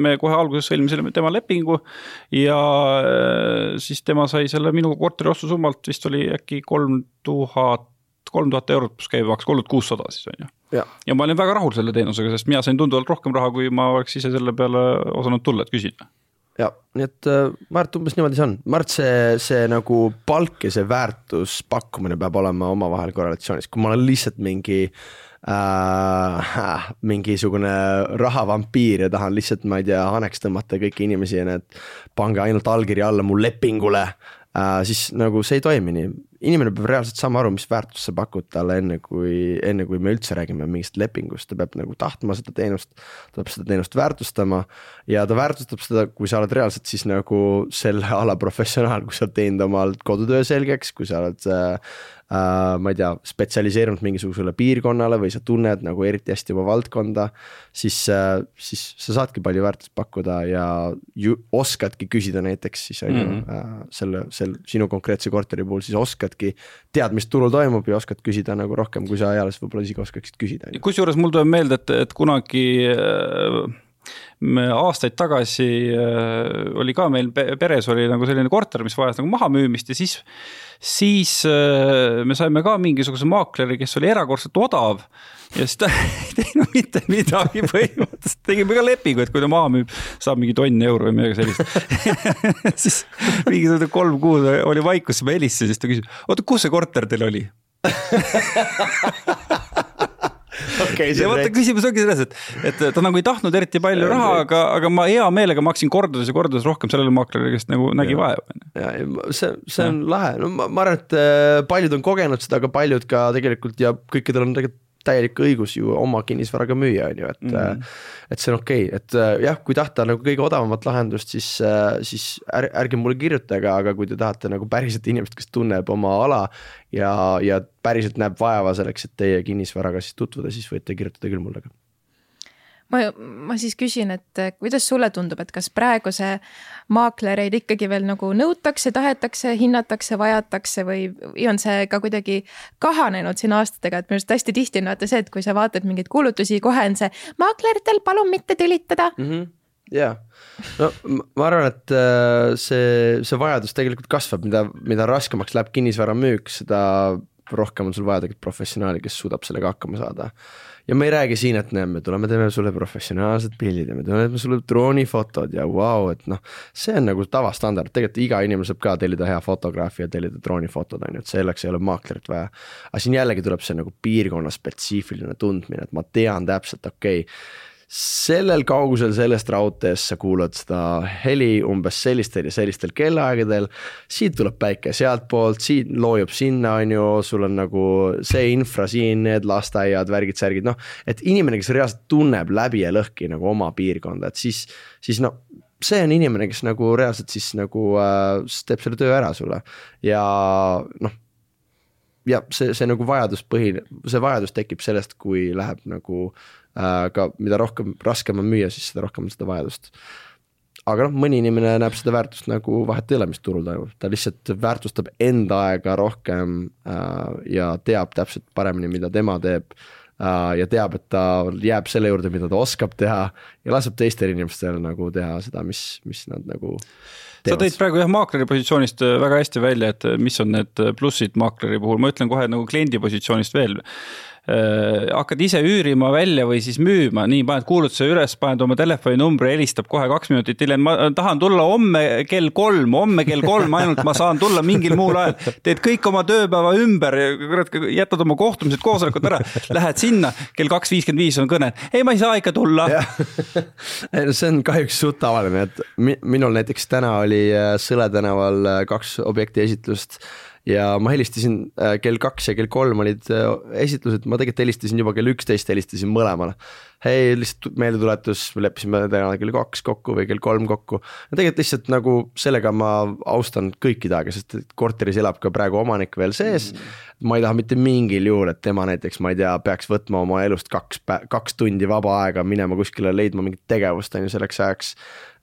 me kohe alguses sõlmisime tema lepingu. ja siis tema sai selle minu korteri ostusummalt vist oli äkki kolm tuhat, kolm tuhat eurot pluss käibemaks, kolm tuhat kuussada siis on ju. Ja. ja ma olin väga rahul selle teenusega, sest mina sain tunduvalt rohkem raha, kui ma oleks ise selle peale osanud tulla, et küsida ja nii et äh, ma arvan, et umbes niimoodi see on, ma arvan, et see, see nagu palk ja see väärtus pakkumine peab olema omavahel korrelatsioonis, kui ma olen lihtsalt mingi äh, mingisugune rahavampiir ja tahan lihtsalt, ma ei tea, haneks tõmmata kõiki inimesi ja need pange ainult allkirja alla mu lepingule äh,, siis nagu see ei toimi nii inimene peab reaalselt saama aru, mis väärtust sa pakud talle enne, kui, enne kui me üldse räägime mingist lepingust, ta peab nagu tahtma seda teenust. ta peab seda teenust väärtustama ja ta väärtustab seda, kui sa oled reaalselt siis nagu selle ala professionaal, kui sa oled teinud oma kodutöö selgeks, kui sa oled äh, ma ei tea, spetsialiseerunud mingisugusele piirkonnale või sa tunned nagu eriti hästi oma valdkonda. siis äh,, siis sa saadki palju väärtust pakkuda ja ju oskadki küsida näiteks siis on ju mm -hmm. äh, selle, selle sinu konkreetse korteri puhul siis oskadki. tead, mis turul toimub ja oskad küsida nagu rohkem, kui sa eales võib-olla isegi oskaksid küsida. kusjuures mul tuleb meelde, et, et kunagi äh aastaid tagasi äh, oli ka meil peres oli nagu selline korter, mis vajas nagu mahamüümist ja siis siis äh, me saime ka mingisuguse maakleri, kes oli erakordselt odav ja siis ta ei teinud mitte midagi põhimõtteliselt, tegime ka lepingu, et kui ta maha müüb, saab mingi tonn euro või midagi sellist. Siis mingisugune kolm kuud oli vaikus, siis ma helistasin, siis ta küsis, oota, kus see korter teil oli okay,. ja vaata, küsimus ongi selles, et, et ta nagu ei tahtnud eriti palju raha, aga, aga ma hea meelega maksin kordades ja kordades rohkem sellele maaklerile, kes nagu nägi ja. vaeva. ja, ja see, see on ja. lahe, no ma, ma arvan, et äh, paljud on kogenud seda, aga paljud ka tegelikult ja kõikidel on tegelikult täielik õigus ju oma kinnisvaraga müüa, on ju, et mm. -hmm. et see on okei okay., et äh, jah, kui tahta nagu kõige odavamat lahendust, siis, siis ärge, ärge mulle kirjutage, aga kui te tahate nagu päriselt inimest, kes tunneb oma ala ja, ja päriselt näeb vaeva selleks, et teie kinnisvaraga siis tutvuda, siis võite kirjutada küll mulle ka ma, ma siis küsin, et kuidas sulle tundub, et kas praeguse maaklereid ikkagi veel nagu nõutakse, tahetakse, hinnatakse, vajatakse või on see ka kuidagi kahanenud siin aastatega, et minu arust hästi tihti on vaata see, et kui sa vaatad mingeid kuulutusi, kohe on see maakleritel palun mitte tülitada. Mm. -hmm jaa, no ma arvan, et äh, see, see vajadus tegelikult kasvab, mida, mida raskemaks läheb kinnisvara müük, seda rohkem on sul vaja tegelikult professionaali, kes suudab sellega hakkama saada ja me ei räägi siin, et näe, me tuleme, teeme sulle professionaalsed pildid ja me teeme sulle droonifotod ja vau wow,, et noh. see on nagu tavastandard, tegelikult iga inimene saab ka tellida hea fotograafi ja tellida droonifotod on ju, et selleks ei ole maaklerit vaja. aga siin jällegi tuleb see nagu piirkonna spetsiifiline tundmine, et ma tean täpselt, okei okay, sellel kaugusel sellest raudteest sa kuulad seda heli umbes sellistel ja sellistel kellaaegadel. siit tuleb päike sealtpoolt, siit loojub sinna, on ju, sul on nagu see infra siin, need lasteaiad, värgid-särgid, noh. et inimene, kes reaalselt tunneb läbi ja lõhki nagu oma piirkonda, et siis, siis no see on inimene, kes nagu reaalselt siis nagu äh, teeb selle töö ära sulle ja noh ja see, see nagu vajaduspõhine, see vajadus tekib sellest, kui läheb nagu aga mida rohkem, raskem on müüa, siis seda rohkem on seda vajadust. aga noh, mõni inimene näeb seda väärtust nagu vahet ei ole, mis turul toimub, ta lihtsalt väärtustab enda aega rohkem äh, ja teab täpselt paremini, mida tema teeb äh, ja teab, et ta jääb selle juurde, mida ta oskab teha ja laseb teistel inimestel nagu teha seda, mis, mis nad nagu sa tõid praegu jah, maakleri positsioonist väga hästi välja, et mis on need plussid maakleri puhul, ma ütlen kohe nagu kliendi positsioonist veel. äh, hakkad ise üürima välja või siis müüma, nii paned kuulutuse üles, paned oma telefoninumbri, helistab kohe kaks minutit hiljem, ma tahan tulla homme kell kolm, homme kell kolm ainult ma saan tulla mingil muul ajal. teed kõik oma tööpäeva ümber, kurat, jätad oma kohtumised, koosolekud ära, lähed sinna, kell kaks viiskümmend viis on kõne, ei, ma ei saa ikka tulla. see on kahjuks suht tavaline, et minul näiteks täna oli äh, Sõle tänaval äh, kaks objekti esitlust ja ma helistasin äh, kell kaks ja kell kolm olid äh, esitlused, ma tegelikult helistasin juba kell üksteist, helistasin mõlemale. hei, lihtsalt meeldetuletus, me leppisime täna kell kaks kokku või kell kolm kokku. ja tegelikult lihtsalt nagu sellega ma austan kõikide aega, sest korteris elab ka praegu omanik veel sees mm. -hmm ma ei taha mitte mingil juhul, et tema näiteks, ma ei tea, peaks võtma oma elust kaks, kaks tundi vaba aega, minema kuskile leidma mingit tegevust, on ju, selleks ajaks ja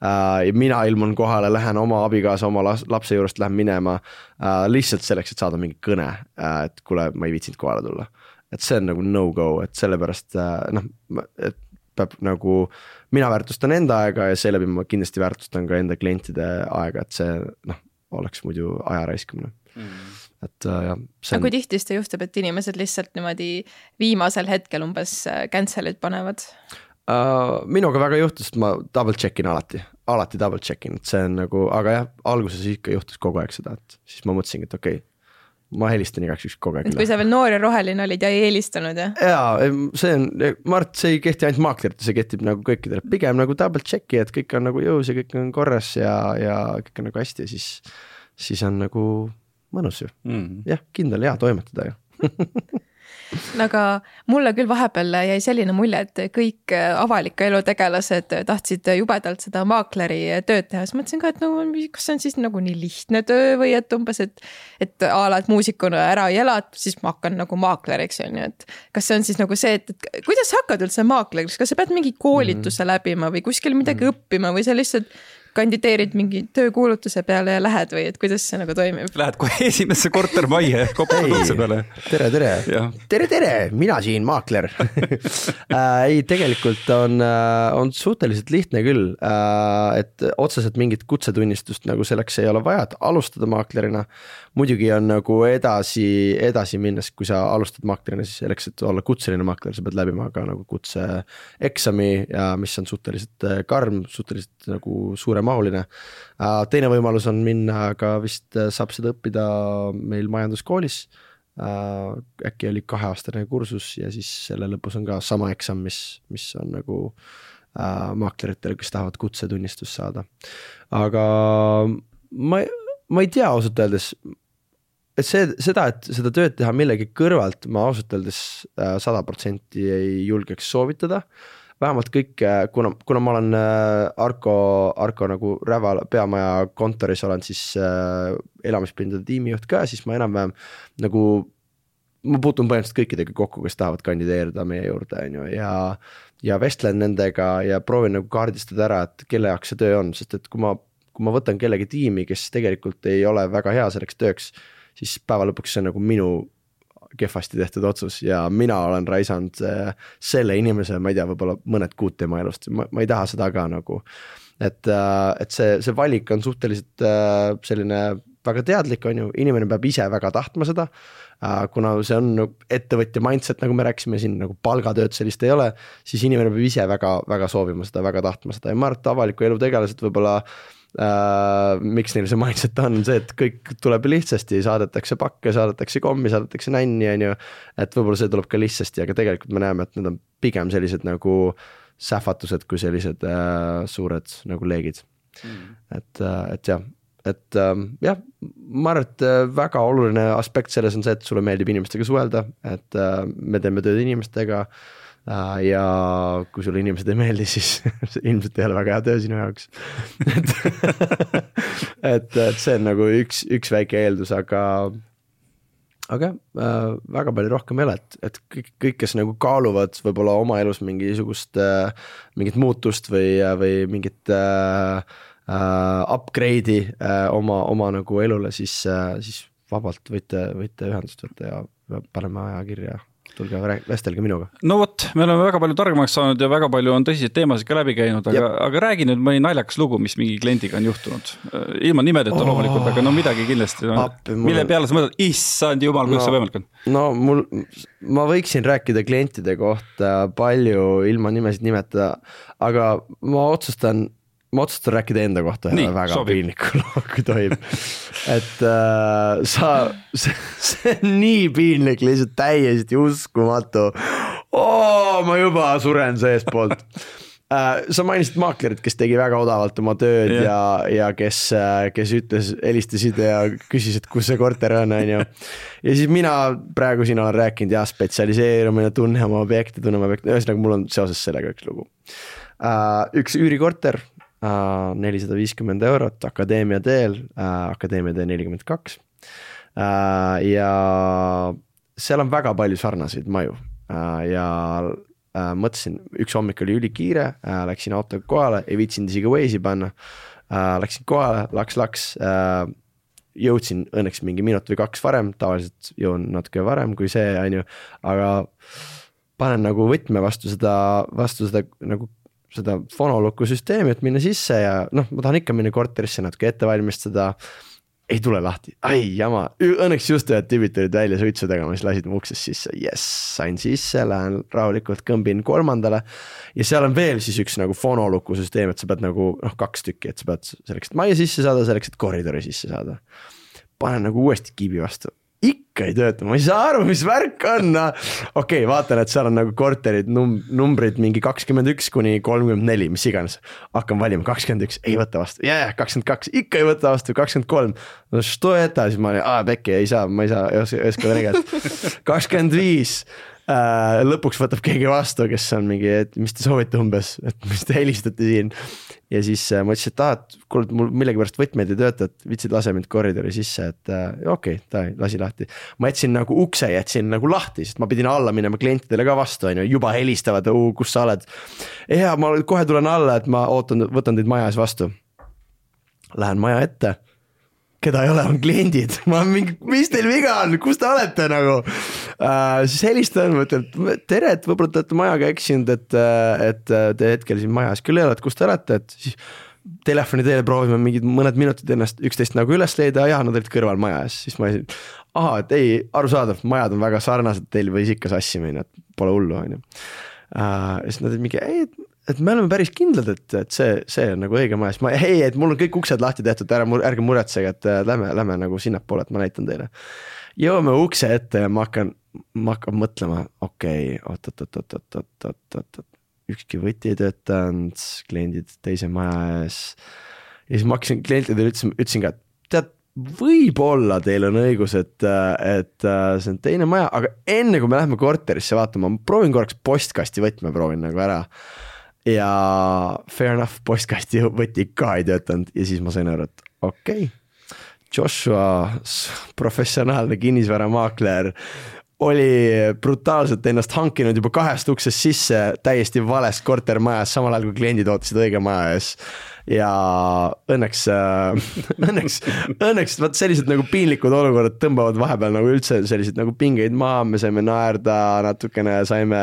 mina ilmun kohale, lähen oma abikaasa, oma lapse juurest lähen minema äh, lihtsalt selleks, et saada mingi kõne äh,, et kuule, ma ei viitsinud kohale tulla. Et see on nagu no-go, et sellepärast äh, noh, et peab nagu, mina väärtustan enda aega ja seeläbi ma kindlasti väärtustan ka enda klientide aega, et see noh, oleks muidu aja raiskamine. Mm. Et äh, jah. aga kui tihti seda juhtub, et inimesed lihtsalt niimoodi viimasel hetkel umbes äh, cancel'id panevad uh,? minuga väga ei juhtu, sest ma double check in alati, alati double check in, et see on nagu, aga jah, alguses ikka juhtus kogu aeg seda, et siis ma mõtlesingi, et okei okay, ma helistan igaks juhuks kogu aeg. kui sa veel noor ja roheline olid ja ei helistanud jah? jaa, see on, ma arvan, et see ei kehti ainult maakleritele, see kehtib nagu kõikidele, pigem nagu double check'i, et kõik on nagu jõus ja kõik on korras ja, ja kõik on nagu hästi ja siis, siis on nagu mõnus ju mm., jah, kindel hea toimetada ju aga mulle küll vahepeal jäi selline mulje, et kõik avaliku elu tegelased tahtsid jubedalt seda maakleri tööd teha, siis mõtlesin ka, et no kas see on siis nagu nii lihtne töö või et umbes, et. et a la, et muusikuna ära ei ela, siis ma hakkan nagu maakleriks on ju, et. kas see on siis nagu see, et, et kuidas sa hakkad üldse maakleriks, kas sa pead mingi koolituse mm -hmm. läbima või kuskil midagi mm -hmm. õppima või sa lihtsalt kandideerid mingi töökuulutuse peale ja lähed või et kuidas see nagu toimib? Lähed kohe esimesse kortermajja koputad ukse peale. tere, tere, tere, tere, mina siin, maakler. Äh, ei, tegelikult on, äh, on suhteliselt lihtne küll, äh, et otseselt mingit kutsetunnistust nagu selleks ei ole vaja, et alustada maaklerina. Muidugi on nagu edasi, edasi minnes, kui sa alustad maaklerina, siis selleks, et olla kutseline maakler, sa pead läbima ka nagu kutseeksami ja mis on suhteliselt karm, suhteliselt nagu suuremahuline. Äh, teine võimalus on minna ka vist, äh, saab seda õppida meil majanduskoolis Uh, äkki oli kaheaastane kursus ja siis selle lõpus on ka sama eksam, mis, mis on nagu maakleritele, kes tahavad kutsetunnistust saada. aga ma, ma ei tea ausalt öeldes, et see, seda, et seda tööd teha millegi kõrvalt, ma ausalt öeldes äh, sada protsenti ei julgeks soovitada. Vähemalt kõik, äh, kuna, kuna ma olen äh, Arko, Arko nagu Räva peamaja kontoris olen siis äh, elamispindade tiimijuht ka, siis ma enam-vähem nagu ma puutun põhimõtteliselt kõikidega kokku, kes tahavad kandideerida meie juurde, on ju, ja. ja vestlen nendega ja proovin nagu kaardistada ära, et kelle jaoks see töö on, sest et kui ma, kui ma võtan kellegi tiimi, kes tegelikult ei ole väga hea selleks tööks siis päeva lõpuks see on nagu minu kehvasti tehtud otsus ja mina olen raisanud äh, selle inimese, ma ei tea, võib-olla mõned kuud tema elust, ma, ma ei taha seda ka nagu. et, äh, et see, see valik on suhteliselt äh, selline väga teadlik, on ju, inimene peab ise väga tahtma seda. kuna see on nagu ettevõtja mindset, nagu me rääkisime siin nagu palgatööd sellist ei ole, siis inimene peab ise väga, väga soovima seda, väga tahtma seda ja ma arvan, et avaliku elu tegelased võib-olla Uh, miks neil see mindset on, see, et kõik tuleb lihtsasti, saadetakse pakke, saadetakse kommi, saadetakse nänni, on ju. et võib-olla see tuleb ka lihtsasti, aga tegelikult me näeme, et need on pigem sellised nagu sähvatused kui sellised uh, suured nagu leegid. Mm.. et uh,, et jah, et uh, jah, ma arvan, et väga oluline aspekt selles on see, et sulle meeldib inimestega suhelda, et uh, me teeme tööd inimestega. uh, ja kui sulle inimesed ei meeldi, siis ilmselt ei ole väga hea töö sinu jaoks. Et, et, et see on nagu üks, üks väike eeldus, aga aga äh, väga palju rohkem ei ole, et, et kõik, kõik, kes nagu kaaluvad võib-olla oma elus mingisugust äh,, mingit muutust või, või mingit äh, äh, upgrade'i äh, oma, oma nagu elule, siis äh,, siis vabalt võite, võite ühendust võtta ja paneme aja kirja tulge vestelge minuga. no vot, me oleme väga palju targemaks saanud ja väga palju on tõsiseid teemasid ka läbi käinud, aga, aga räägi nüüd mõni naljakas lugu, mis mingi kliendiga on juhtunud. ilma nimedeta oh, loomulikult, aga no midagi kindlasti no,. mille mul... peale sa mõtled, issand jumal, kuidas no, see võimalik on? no mul, ma võiksin rääkida klientide kohta palju ilma nimesid nimetada, aga ma otsustan ma otsustan rääkida enda kohta ühe väga piinliku loo, kui tohib. et äh, sa, see, on nii piinlik, lihtsalt täiesti uskumatu ma juba suren seestpoolt äh,. sa mainisid maaklerit, kes tegi väga odavalt oma tööd yeah. ja, ja kes, äh, kes ütles, helistasid ja küsis, et kus see korter on, on ju. ja siis mina praegu siin olen rääkinud jah, spetsialiseerumine, tunne oma objekti, tunne oma objekti, ühesõnaga mul on seoses sellega üks lugu uh,. üks üürikorter Äh, nelisada viiskümmend eurot Akadeemia teel, äh, Akadeemia tee nelikümmend kaks. Äh, ja seal on väga palju sarnaseid maju ja mõtlesin, üks hommik oli ülikiire, läksin autoga kohale, ei viitsinud isegi Waze'i panna. Läksin kohale, laks-laks jõudsin õnneks mingi minut või kaks varem, tavaliselt jõuan natuke varem kui see, on ju, aga panen nagu võtme vastu seda, vastu seda nagu seda fonoluku süsteemi, et minna sisse ja noh, ma tahan ikka minna korterisse natuke ette valmistada. Ei tule lahti, ai jama, õnneks just ühed tüübid tulid välja suitsu tegema, siis lasid mu uksest sisse, jess, sain sisse, lähen rahulikult kõmbin kolmandale. ja seal on veel siis üks nagu fonoluku süsteem, et sa pead nagu noh, kaks tükki, et sa pead selleks, et majja sisse saada, selleks, et koridori sisse saada. panen nagu uuesti kiibi vastu, ikka ei tööta, ma ei saa aru, mis värk on, noh. okei okay,, vaatan, et seal on nagu korterid num-, numbrid mingi kakskümmend üks kuni kolmkümmend neli, mis iganes. hakkan valima kakskümmend üks, ei võta vastu, jaa, kakskümmend kaks, ikka ei võta vastu, kakskümmend kolm. no što eta, siis ma olin, aa pekki, ei saa, ma ei saa, ei oska, ei oska vene keelt. kakskümmend viis lõpuks võtab keegi vastu, kes on mingi, et mis te soovite umbes, et mis te helistate siin ja siis äh, ma ütlesin, et aa, et kuule, mul millegipärast võtmed ei tööta, et vitsid, lase mind koridori sisse, et äh, okei okay,, davai, lasi lahti. ma jätsin nagu ukse jätsin nagu lahti, sest ma pidin alla minema klientidele ka vastu, on ju, juba helistavad, kus sa oled. ja ma kohe tulen alla, et ma ootan, võtan teid maja ees vastu. Lähen maja ette keda ei ole, on kliendid, ma mingi, mis teil viga on, kus te olete nagu. Siis helistan, ma ütlen, et tere, et võib-olla te olete majaga eksinud, et, et te hetkel siin majas küll ei ole, et kus te olete, et siis telefoni teel proovime mingid mõned minutid ennast üksteist nagu üles leida, jah, nad olid kõrval maja ees, siis ma olin. ahah, et ei, arusaadav, majad on väga sarnased, teil võis ikka sassi minna, et pole hullu, on ju. Siis nad olid mingi, ei, et me oleme päris kindlad, et, et see, see on nagu õige maja, siis ma, ei, et mul on kõik uksed lahti tehtud, ära, ärge muretsege, et äh, lähme, lähme nagu sinnapoole, et ma näitan teile. jõuame ukse ette ja ma hakkan, ma hakkan mõtlema, okei okay,, oot-oot-oot-oot-oot-oot-oot, ükski võti ei töötanud, kliendid teise maja ees. ja siis ma hakkasin klientidele ütlesin, ütlesin ka, et tead, võib-olla teil on õigus, et, et äh, see on teine maja, aga enne kui me läheme korterisse vaatama, ma proovin korraks postkasti võtme, proovin nagu ära ja fair enough, postkasti võti ka ei töötanud ja siis ma sain aru, et okei okay.. Joshua, professionaalne kinnisvaramaakler, oli brutaalselt ennast hankinud juba kahest uksest sisse täiesti valest kortermajas, samal ajal kui kliendid ootasid õige maja ees ja õnneks äh,, õnneks, õnneks vot sellised nagu piinlikud olukorrad tõmbavad vahepeal nagu üldse selliseid nagu pingeid maha, me saime naerda natukene, saime,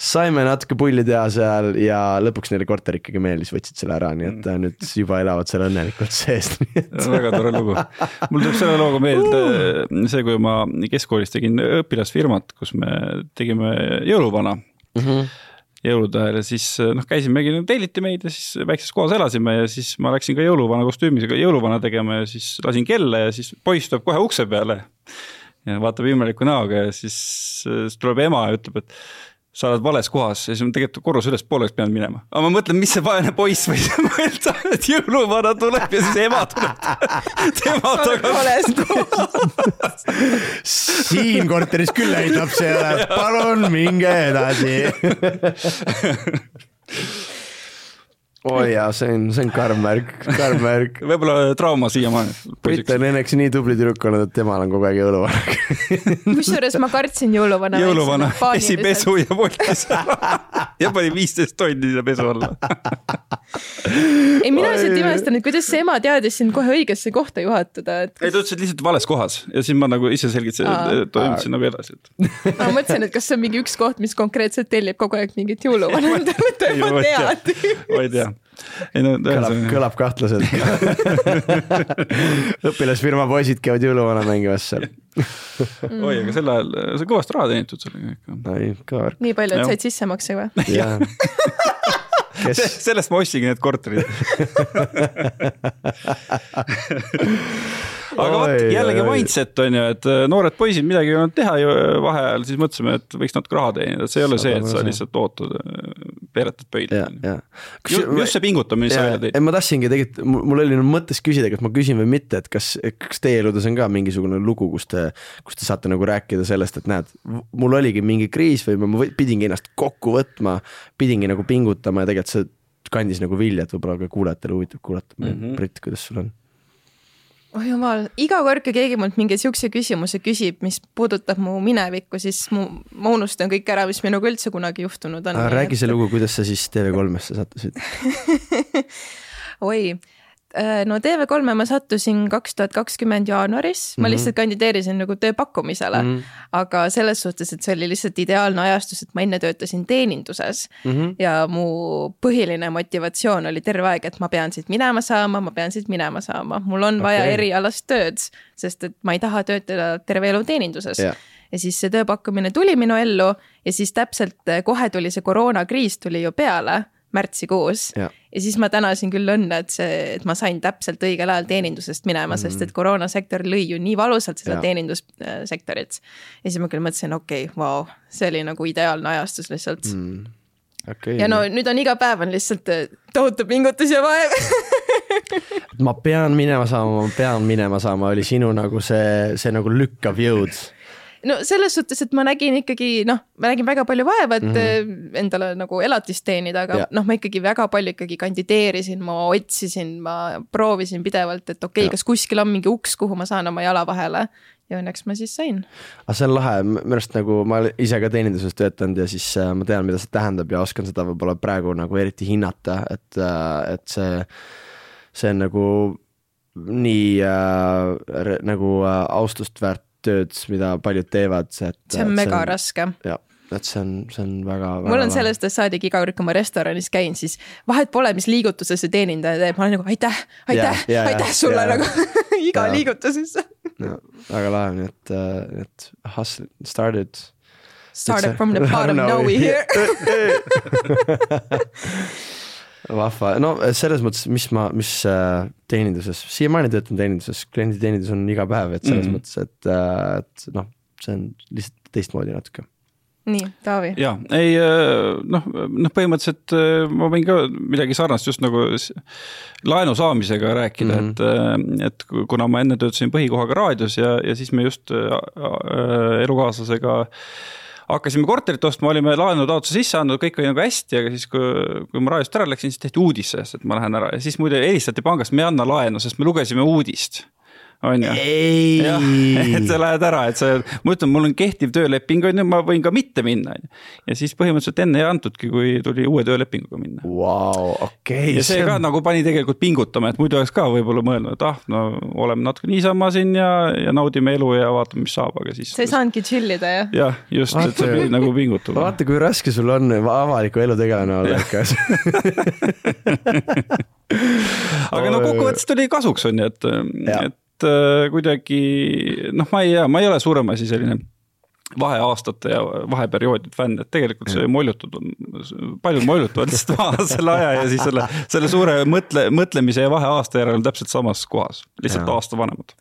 saime natuke pulli teha seal ja lõpuks neile korter ikkagi meeldis, võtsid selle ära, nii et mm. nüüd juba elavad seal õnnelikult sees väga tore lugu. mul tuleb selle looga meelde uh. see, kui ma keskkoolis tegin õpilasfirmat, kus me tegime jõuluvana mm. -hmm jõulude ajal ja siis noh, käisimegi, telliti meid ja siis väikses kohas elasime ja siis ma läksin ka jõuluvana kostüümis jõuluvana tegema ja siis lasin kella ja siis poiss tuleb kohe ukse peale. ja vaatab imeliku näoga ja siis, siis tuleb ema ja ütleb, et sa oled vales kohas ja siis ma tegelikult korrus ülespoole oleks pidanud minema. aga ma mõtlen, mis see vaene poiss võis mõelda, et jõuluvana tuleb ja siis ema tuleb tema tagasi. siin korteris küll häid lapsi ei ole, palun minge edasi oi oh jaa, see on, see on karm märk, karm märk. võib-olla trauma siiamaani. Brit on õnneks nii tubli tüdruk olnud, et temal on kogu aeg jõuluvana kusjuures ma kartsin jõuluvana. jõuluvana. pesi pesu ja voltis ja pani viisteist tonni sinna pesu alla. Ei, mina lihtsalt imestan, et kuidas see ema teadis sind kohe õigesse kohta juhatada, et kas.... ei, ta ütles, et lihtsalt vales kohas. Ja siis ma nagu ise selgitasin, toimetasin nagu edasi, et ma mõtlesin, et kas see on mingi üks koht, mis konkreetselt tellib kogu aeg mingit jõuluvana, ta juba teab. ma ei tea ei no kõlab, kõlab kahtlaselt. Õpilasfirma poisid käivad jõuluvana mängimas seal. Oi, aga sel ajal, sa kõvasti raha teenitud sellega ikka. ei, kõva värk. nii palju, et said sissemakse või? Kes... sellest ma ostsingi need korterid aga vot jällegi mindset on ju, et äh, noored poisid midagi ei olnud teha ju äh, vaheajal, siis mõtlesime, et võiks natuke raha teenida, et see ei ole see, et sa lihtsalt ootad, äh, peeretad pöidla. just, see pingutamine, mis sa välja tõid. ma tahtsingi tegelikult, mul oli mõttes küsida, kas ma küsin või mitte, et kas, kas teie eludes on ka mingisugune lugu, kus te, kus te saate nagu rääkida sellest, et näed, mul oligi mingi kriis või ma pidingi ennast kokku võtma, pidingi nagu pingutama ja tegelikult see kandis nagu vilja, et võib-olla ka kuulajatele huvitav kuulata mm -hmm., Brit, kuidas sul on? Oh jumal, iga kord, kui keegi mult mingi siukse küsimuse küsib, mis puudutab mu minevikku, siis mu, ma unustan kõik ära, mis minuga üldse kunagi juhtunud on. räägi see lugu, kuidas sa siis TV3-sse sattusid oi no TV3-e ma sattusin kaks tuhat kakskümmend jaanuaris mm, -hmm. ma lihtsalt kandideerisin nagu tööpakkumisele mm. -hmm. aga selles suhtes, et see oli lihtsalt ideaalne ajastus, et ma enne töötasin teeninduses mm. -hmm. ja mu põhiline motivatsioon oli terve aeg, et ma pean siit minema saama, ma pean siit minema saama, mul on vaja Okei. erialast tööd, sest et ma ei taha töötada terve elu teeninduses Jah. ja siis see tööpakkumine tuli minu ellu ja siis täpselt kohe tuli see koroonakriis tuli ju peale märtsikuus Jah. ja siis ma tänasin küll õnne, et see, et ma sain täpselt õigel ajal teenindusest minema mm, -hmm. sest et koroonasektor lõi ju nii valusalt seda Jaa. teenindussektorit. ja siis ma küll mõtlesin, okei okay,, vau, see oli nagu ideaalne ajastus lihtsalt mm.. okei ja no nüüd on iga päev on lihtsalt eh, tohutu pingutus ja vaev ma pean minema saama, ma pean minema saama, oli sinu nagu see, see nagu lükkav jõud. No selles suhtes, et ma nägin ikkagi noh, ma nägin väga palju vaeva, et mm -hmm. endale nagu elatist teenida, aga Ja. noh, ma ikkagi väga palju ikkagi kandideerisin, ma otsisin, ma proovisin pidevalt, et okei okay,, kas kuskil on mingi uks, kuhu ma saan oma jala vahele ja õnneks ma siis sain. aga see on lahe, minu arust nagu ma olen ise ka teeninduses töötanud ja siis äh, ma tean, mida see tähendab ja oskan seda võib-olla praegu nagu eriti hinnata, et, et see, see on nagu nii äh, nagu äh, austust väärt tööd, mida paljud teevad, et. see on mega. raske. jah, et see on, see on väga. mul on sellest saadik iga kord, kui ma restoranis käin, siis vahet pole, mis liigutuse see teenindaja teeb, ma olen nagu aitäh, aitäh aitäh sulle ja, nagu iga Ja. liigutuses. väga lahe, nii et, et hustle started. Started from the bottom, now we here. vahva, no selles mõttes, mis ma, mis äh, teeninduses, siiamaani töötan teeninduses, klienditeenindus on iga päev, et selles mm mõttes, et, et noh, see on lihtsalt teistmoodi natuke. nii, Taavi. ja ei noh, noh, põhimõtteliselt äh, ma võin ka midagi sarnast just nagu laenu saamisega rääkida mm, -hmm. et, et kuna ma enne töötasin põhikohaga raadios ja, ja siis me just äh, äh, elukaaslasega hakkasime korterit ostma, olime laenutaotluse sisse andnud, kõik oli nagu hästi, aga siis, kui, kui ma raadiost ära läksin, siis tehti uudis sellest, et ma lähen ära ja siis muide helistati pangast, me ei anna laenu, sest me lugesime uudist. On ju et sa lähed ära, et sa, ma ütlen, mul on kehtiv tööleping on ju, ma võin ka mitte minna on ju. ja siis põhimõtteliselt enne ei antudki, kui tuli uue töölepinguga minna. Vau, okei. ja see ka nagu pani tegelikult pingutama, et muidu oleks ka võib-olla mõelnud, et ah, no oleme natuke niisama siin ja, ja naudime elu ja vaatame, mis saab, aga siis. sa ei saanudki chill ida ju. jah, just, et sa pidid nagu pingutama. vaata, kui raske sul on avaliku elu tegelane olla ikka. aga no kokkuvõttes tuli kasuks on ju, et et kuidagi noh, ma ei tea, ma ei ole suurem asi selline vaheaastate ja vaheperioodide fänn, et tegelikult see mollutud on, paljud mollutavad lihtsalt maha selle aja ja siis selle, selle suure mõtle, mõtlemise ja vaheaasta järel on täpselt samas kohas, lihtsalt Jaa. aasta vanemad.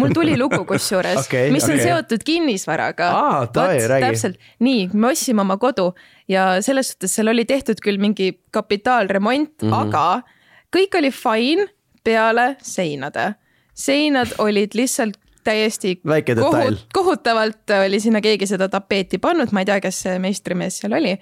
mul tuli lugu kusjuures Okei, mis on okei. seotud kinnisvaraga täpselt, nii, me ostsime oma kodu ja selles suhtes seal oli tehtud küll mingi kapitaalremont mm. -hmm. aga kõik oli fine peale seinade. Seinad olid lihtsalt täiesti detail. kohutavalt oli sinna keegi seda tapeeti pannud, ma ei tea, kes see meistrimees seal oli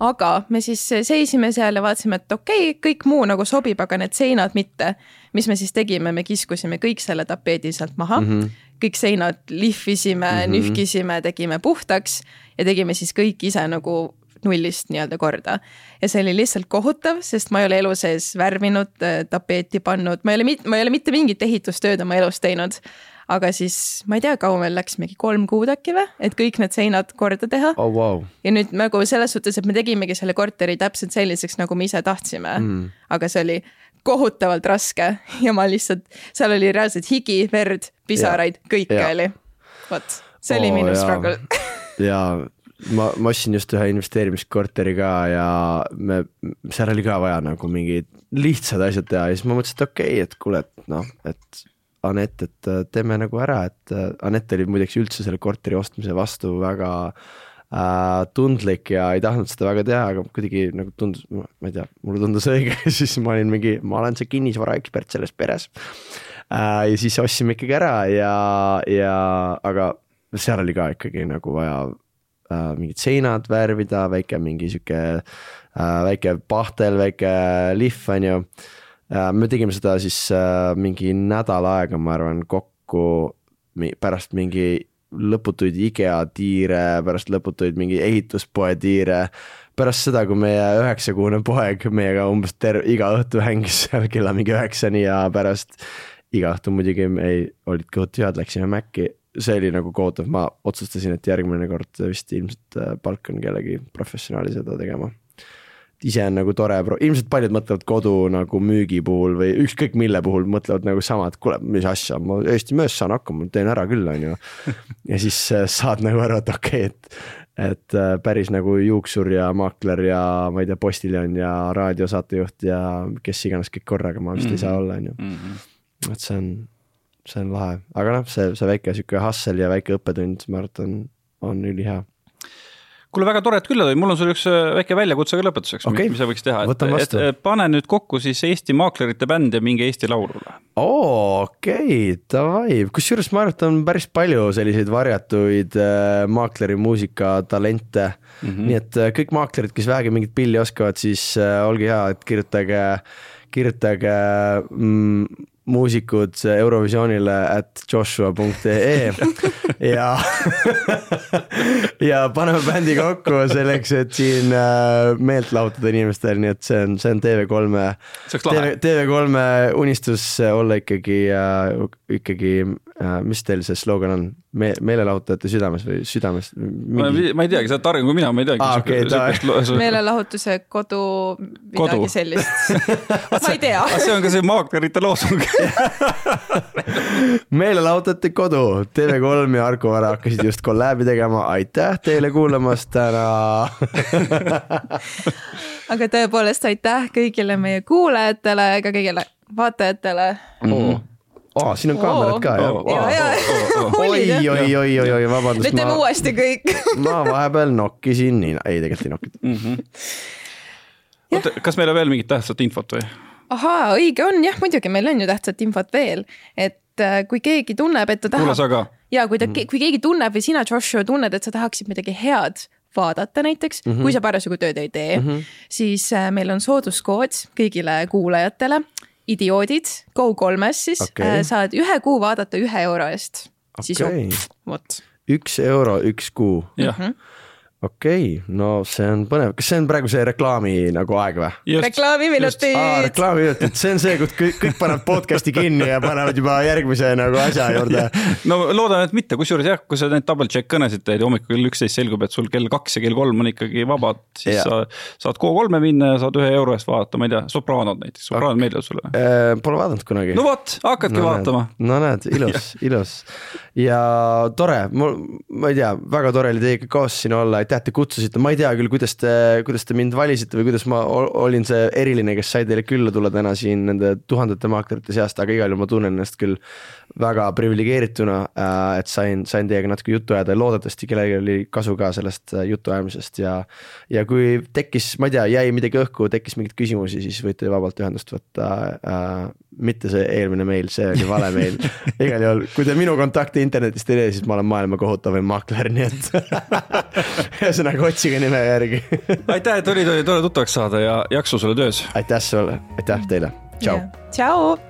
aga me siis seisime seal ja vaatasime, et okei okay,, kõik muu nagu sobib, aga need seinad mitte. mis me siis tegime, me kiskusime kõik selle tapeedi sealt maha mm, -hmm. kõik seinad lihvisime mm, -hmm. nühkisime, tegime puhtaks ja tegime siis kõik ise nagu nullist nii-öelda korda. ja see oli lihtsalt kohutav, sest ma ei ole elu sees värvinud, tapeeti pannud, ma ei ole, ma ei ole mitte mingit ehitustööd oma elus teinud. aga siis ma ei tea, kaua meil läks, mingi kolm kuud äkki või, et kõik need seinad korda teha oh vau, ja nüüd nagu selles suhtes, et me tegimegi selle korteri täpselt selliseks, nagu me ise tahtsime mm.. aga see oli kohutavalt raske ja ma lihtsalt, seal oli reaalselt higi, verd, pisaraid, kõike Ja. oli. vot, see oli Oo, minu jaa. struggle. ja ma, ma ostsin just ühe investeerimiskorteri ka ja me, seal oli ka vaja nagu mingid lihtsad asjad teha ja siis ma mõtlesin, et okei okay,, et kuule, et noh, et Anett, et äh, teeme nagu ära, et äh, Anett oli muideks üldse selle korteri ostmise vastu väga äh, tundlik ja ei tahtnud seda väga teha, aga kuidagi nagu tundus, ma ei tea, mulle tundus õige siis ma olin mingi, ma olen see kinnisvaraekspert selles peres äh,. ja siis ostsime ikkagi ära ja, ja aga seal oli ka ikkagi nagu vaja äh, mingid seinad värvida, väike mingi sihuke äh, väike pahtel, väike lihv on ju äh,. me tegime seda siis äh, mingi nädal aega, ma arvan, kokku pärast mingi lõputuid IKEA tiire, pärast lõputuid mingi ehituspoe tiire, pärast seda, kui meie üheksakuune poeg meiega umbes terve, iga õhtu hängis seal kella mingi üheksani ja pärast iga õhtu muidugi ei, olid kõhud tühjad, läksime Maci. See oli nagu kohutav, ma otsustasin, et järgmine kord vist ilmselt äh, palkan kellegi professionaali seda tegema ise on nagu tore, ilmselt paljud mõtlevad kodu nagu müügi puhul või ükskõik mille puhul mõtlevad nagu sama, et kuule, mis asja, ma Eesti mees saan hakkama, teen ära küll, on ju. ja siis äh, saad nagu aru, et okei okay,, et, et äh, päris nagu juuksur ja maakler ja ma ei tea, postiljon ja raadiosaatejuht ja kes iganes kõik korraga ma vist mm -hmm. ei saa olla, on ju. Mhm. et see on, see on lahe, aga noh, see, see väike sihuke hustle ja väike õppetund, ma arvan, et on, on ülihea. kuule, väga tore, et külla tõid, mul on sulle üks äh, väike väljakutse ka lõpetuseks Okei. mis sa võiks teha, et vastu. et pane nüüd kokku siis Eesti maaklerite bänd ja minge Eesti Laulule. oo, okei, davai, kusjuures ma arvan, et on päris palju selliseid varjatuid äh, maakleri muusikatalente mm. -hmm. nii et äh, kõik maaklerid, kes vähegi mingit pilli oskavad, siis äh, olge hea, et kirjutage, kirjutage mm, muusikud Eurovisioonile at joshua.ee ja ja paneme bändi kokku selleks, et siin äh, meelt lahutada inimestel, nii et see on, see on TV3-e see oleks lahe. TV, TV3-e unistus olla ikkagi äh,, ikkagi äh,, mis teil see slogan on Me,, meelelahutajate südames või südames? ma ei ma ei teagi, sa oled targem kui mina, ma ei teagi Aa, okei, davai.. meelelahutuse kodu, midagi Kodu. sellist. ma ei tea. see on ka see maaklerite loosung. meelelahutajate kodu, TV3 ja Arko Vara hakkasid just kolläbi tegema, aitäh teile kuulamast täna. aga tõepoolest aitäh kõigile meie kuulajatele, ka kõigile vaatajatele. aa, siin on kaamerad ka jah oi, oi, oi, oi, oi, vabandust, me teeme uuesti kõik. ma vahepeal nokkisin nina, ei tegelikult ei nokkinud. oota, kas meil on veel mingit tähtsat infot või? ahaa, õige on jah, muidugi meil on ju tähtsat infot veel, et äh, kui keegi tunneb, et ta kuule tahab sa ka. ja kui ta, kui keegi tunneb või sina, Joshua, tunned, et sa tahaksid midagi head vaadata näiteks mm, -hmm. kui sa parasjagu tööd ei tee mm, -hmm. siis äh, meil on sooduskood kõigile kuulajatele. Idioodid Go3-s siis okay. saad ühe kuu vaadata ühe euro eest sisu Okei. vot. üks euro, üks kuu, jah, okei okay,, no see on põnev, kas see on praegu see reklaami nagu aeg või? just, reklaamiminutid aa, reklaamiminutid, see on see, kus kõik, kõik panevad podcast'i kinni ja panevad juba järgmise nagu asja juurde. no loodan, et mitte, kusjuures jah, kui sa neid double check kõnesid teed ja hommikul kell üksteist selgub, et sul kell kaks ja kell kolm on ikkagi vabad, siis Jaa. sa saad Go3-e minna ja saad ühe euro eest vaadata, ma ei tea, Sopranod näiteks, Sopranod meeldivad sulle? Pole vaadanud kunagi. no vot, hakkadki no, vaatama. no näed, ilus, ilus ja tore, mul, ma ei tea, väga tore oli teiega koos siin olla, aitäh, te kutsusite, ma ei tea küll, kuidas te, kuidas te mind valisite või kuidas ma ol- olin see eriline, kes sai teile külla tulla täna siin nende tuhandete maaklerite seast, aga igal juhul ma tunnen ennast küll väga priviligeerituna, et sain, sain teiega natuke juttu ajada ja loodetavasti kellelgi oli kasu ka sellest äh, jutuajamisest ja ja kui tekkis, ma ei tea, jäi midagi õhku, tekkis mingeid küsimusi, siis võite vabalt ühendust võtta äh,. mitte see eelmine meil, see oli vale meil. igal juhul, kui te minu kontakte internetist ei leia, siis ma olen maailma kohutavaim maakler, nii et ühesõnaga otsige nime järgi. aitäh, et olid, oli tore tuttavaks saada ja jaksu sulle töös aitäh sulle, aitäh teile, tšau. tšau.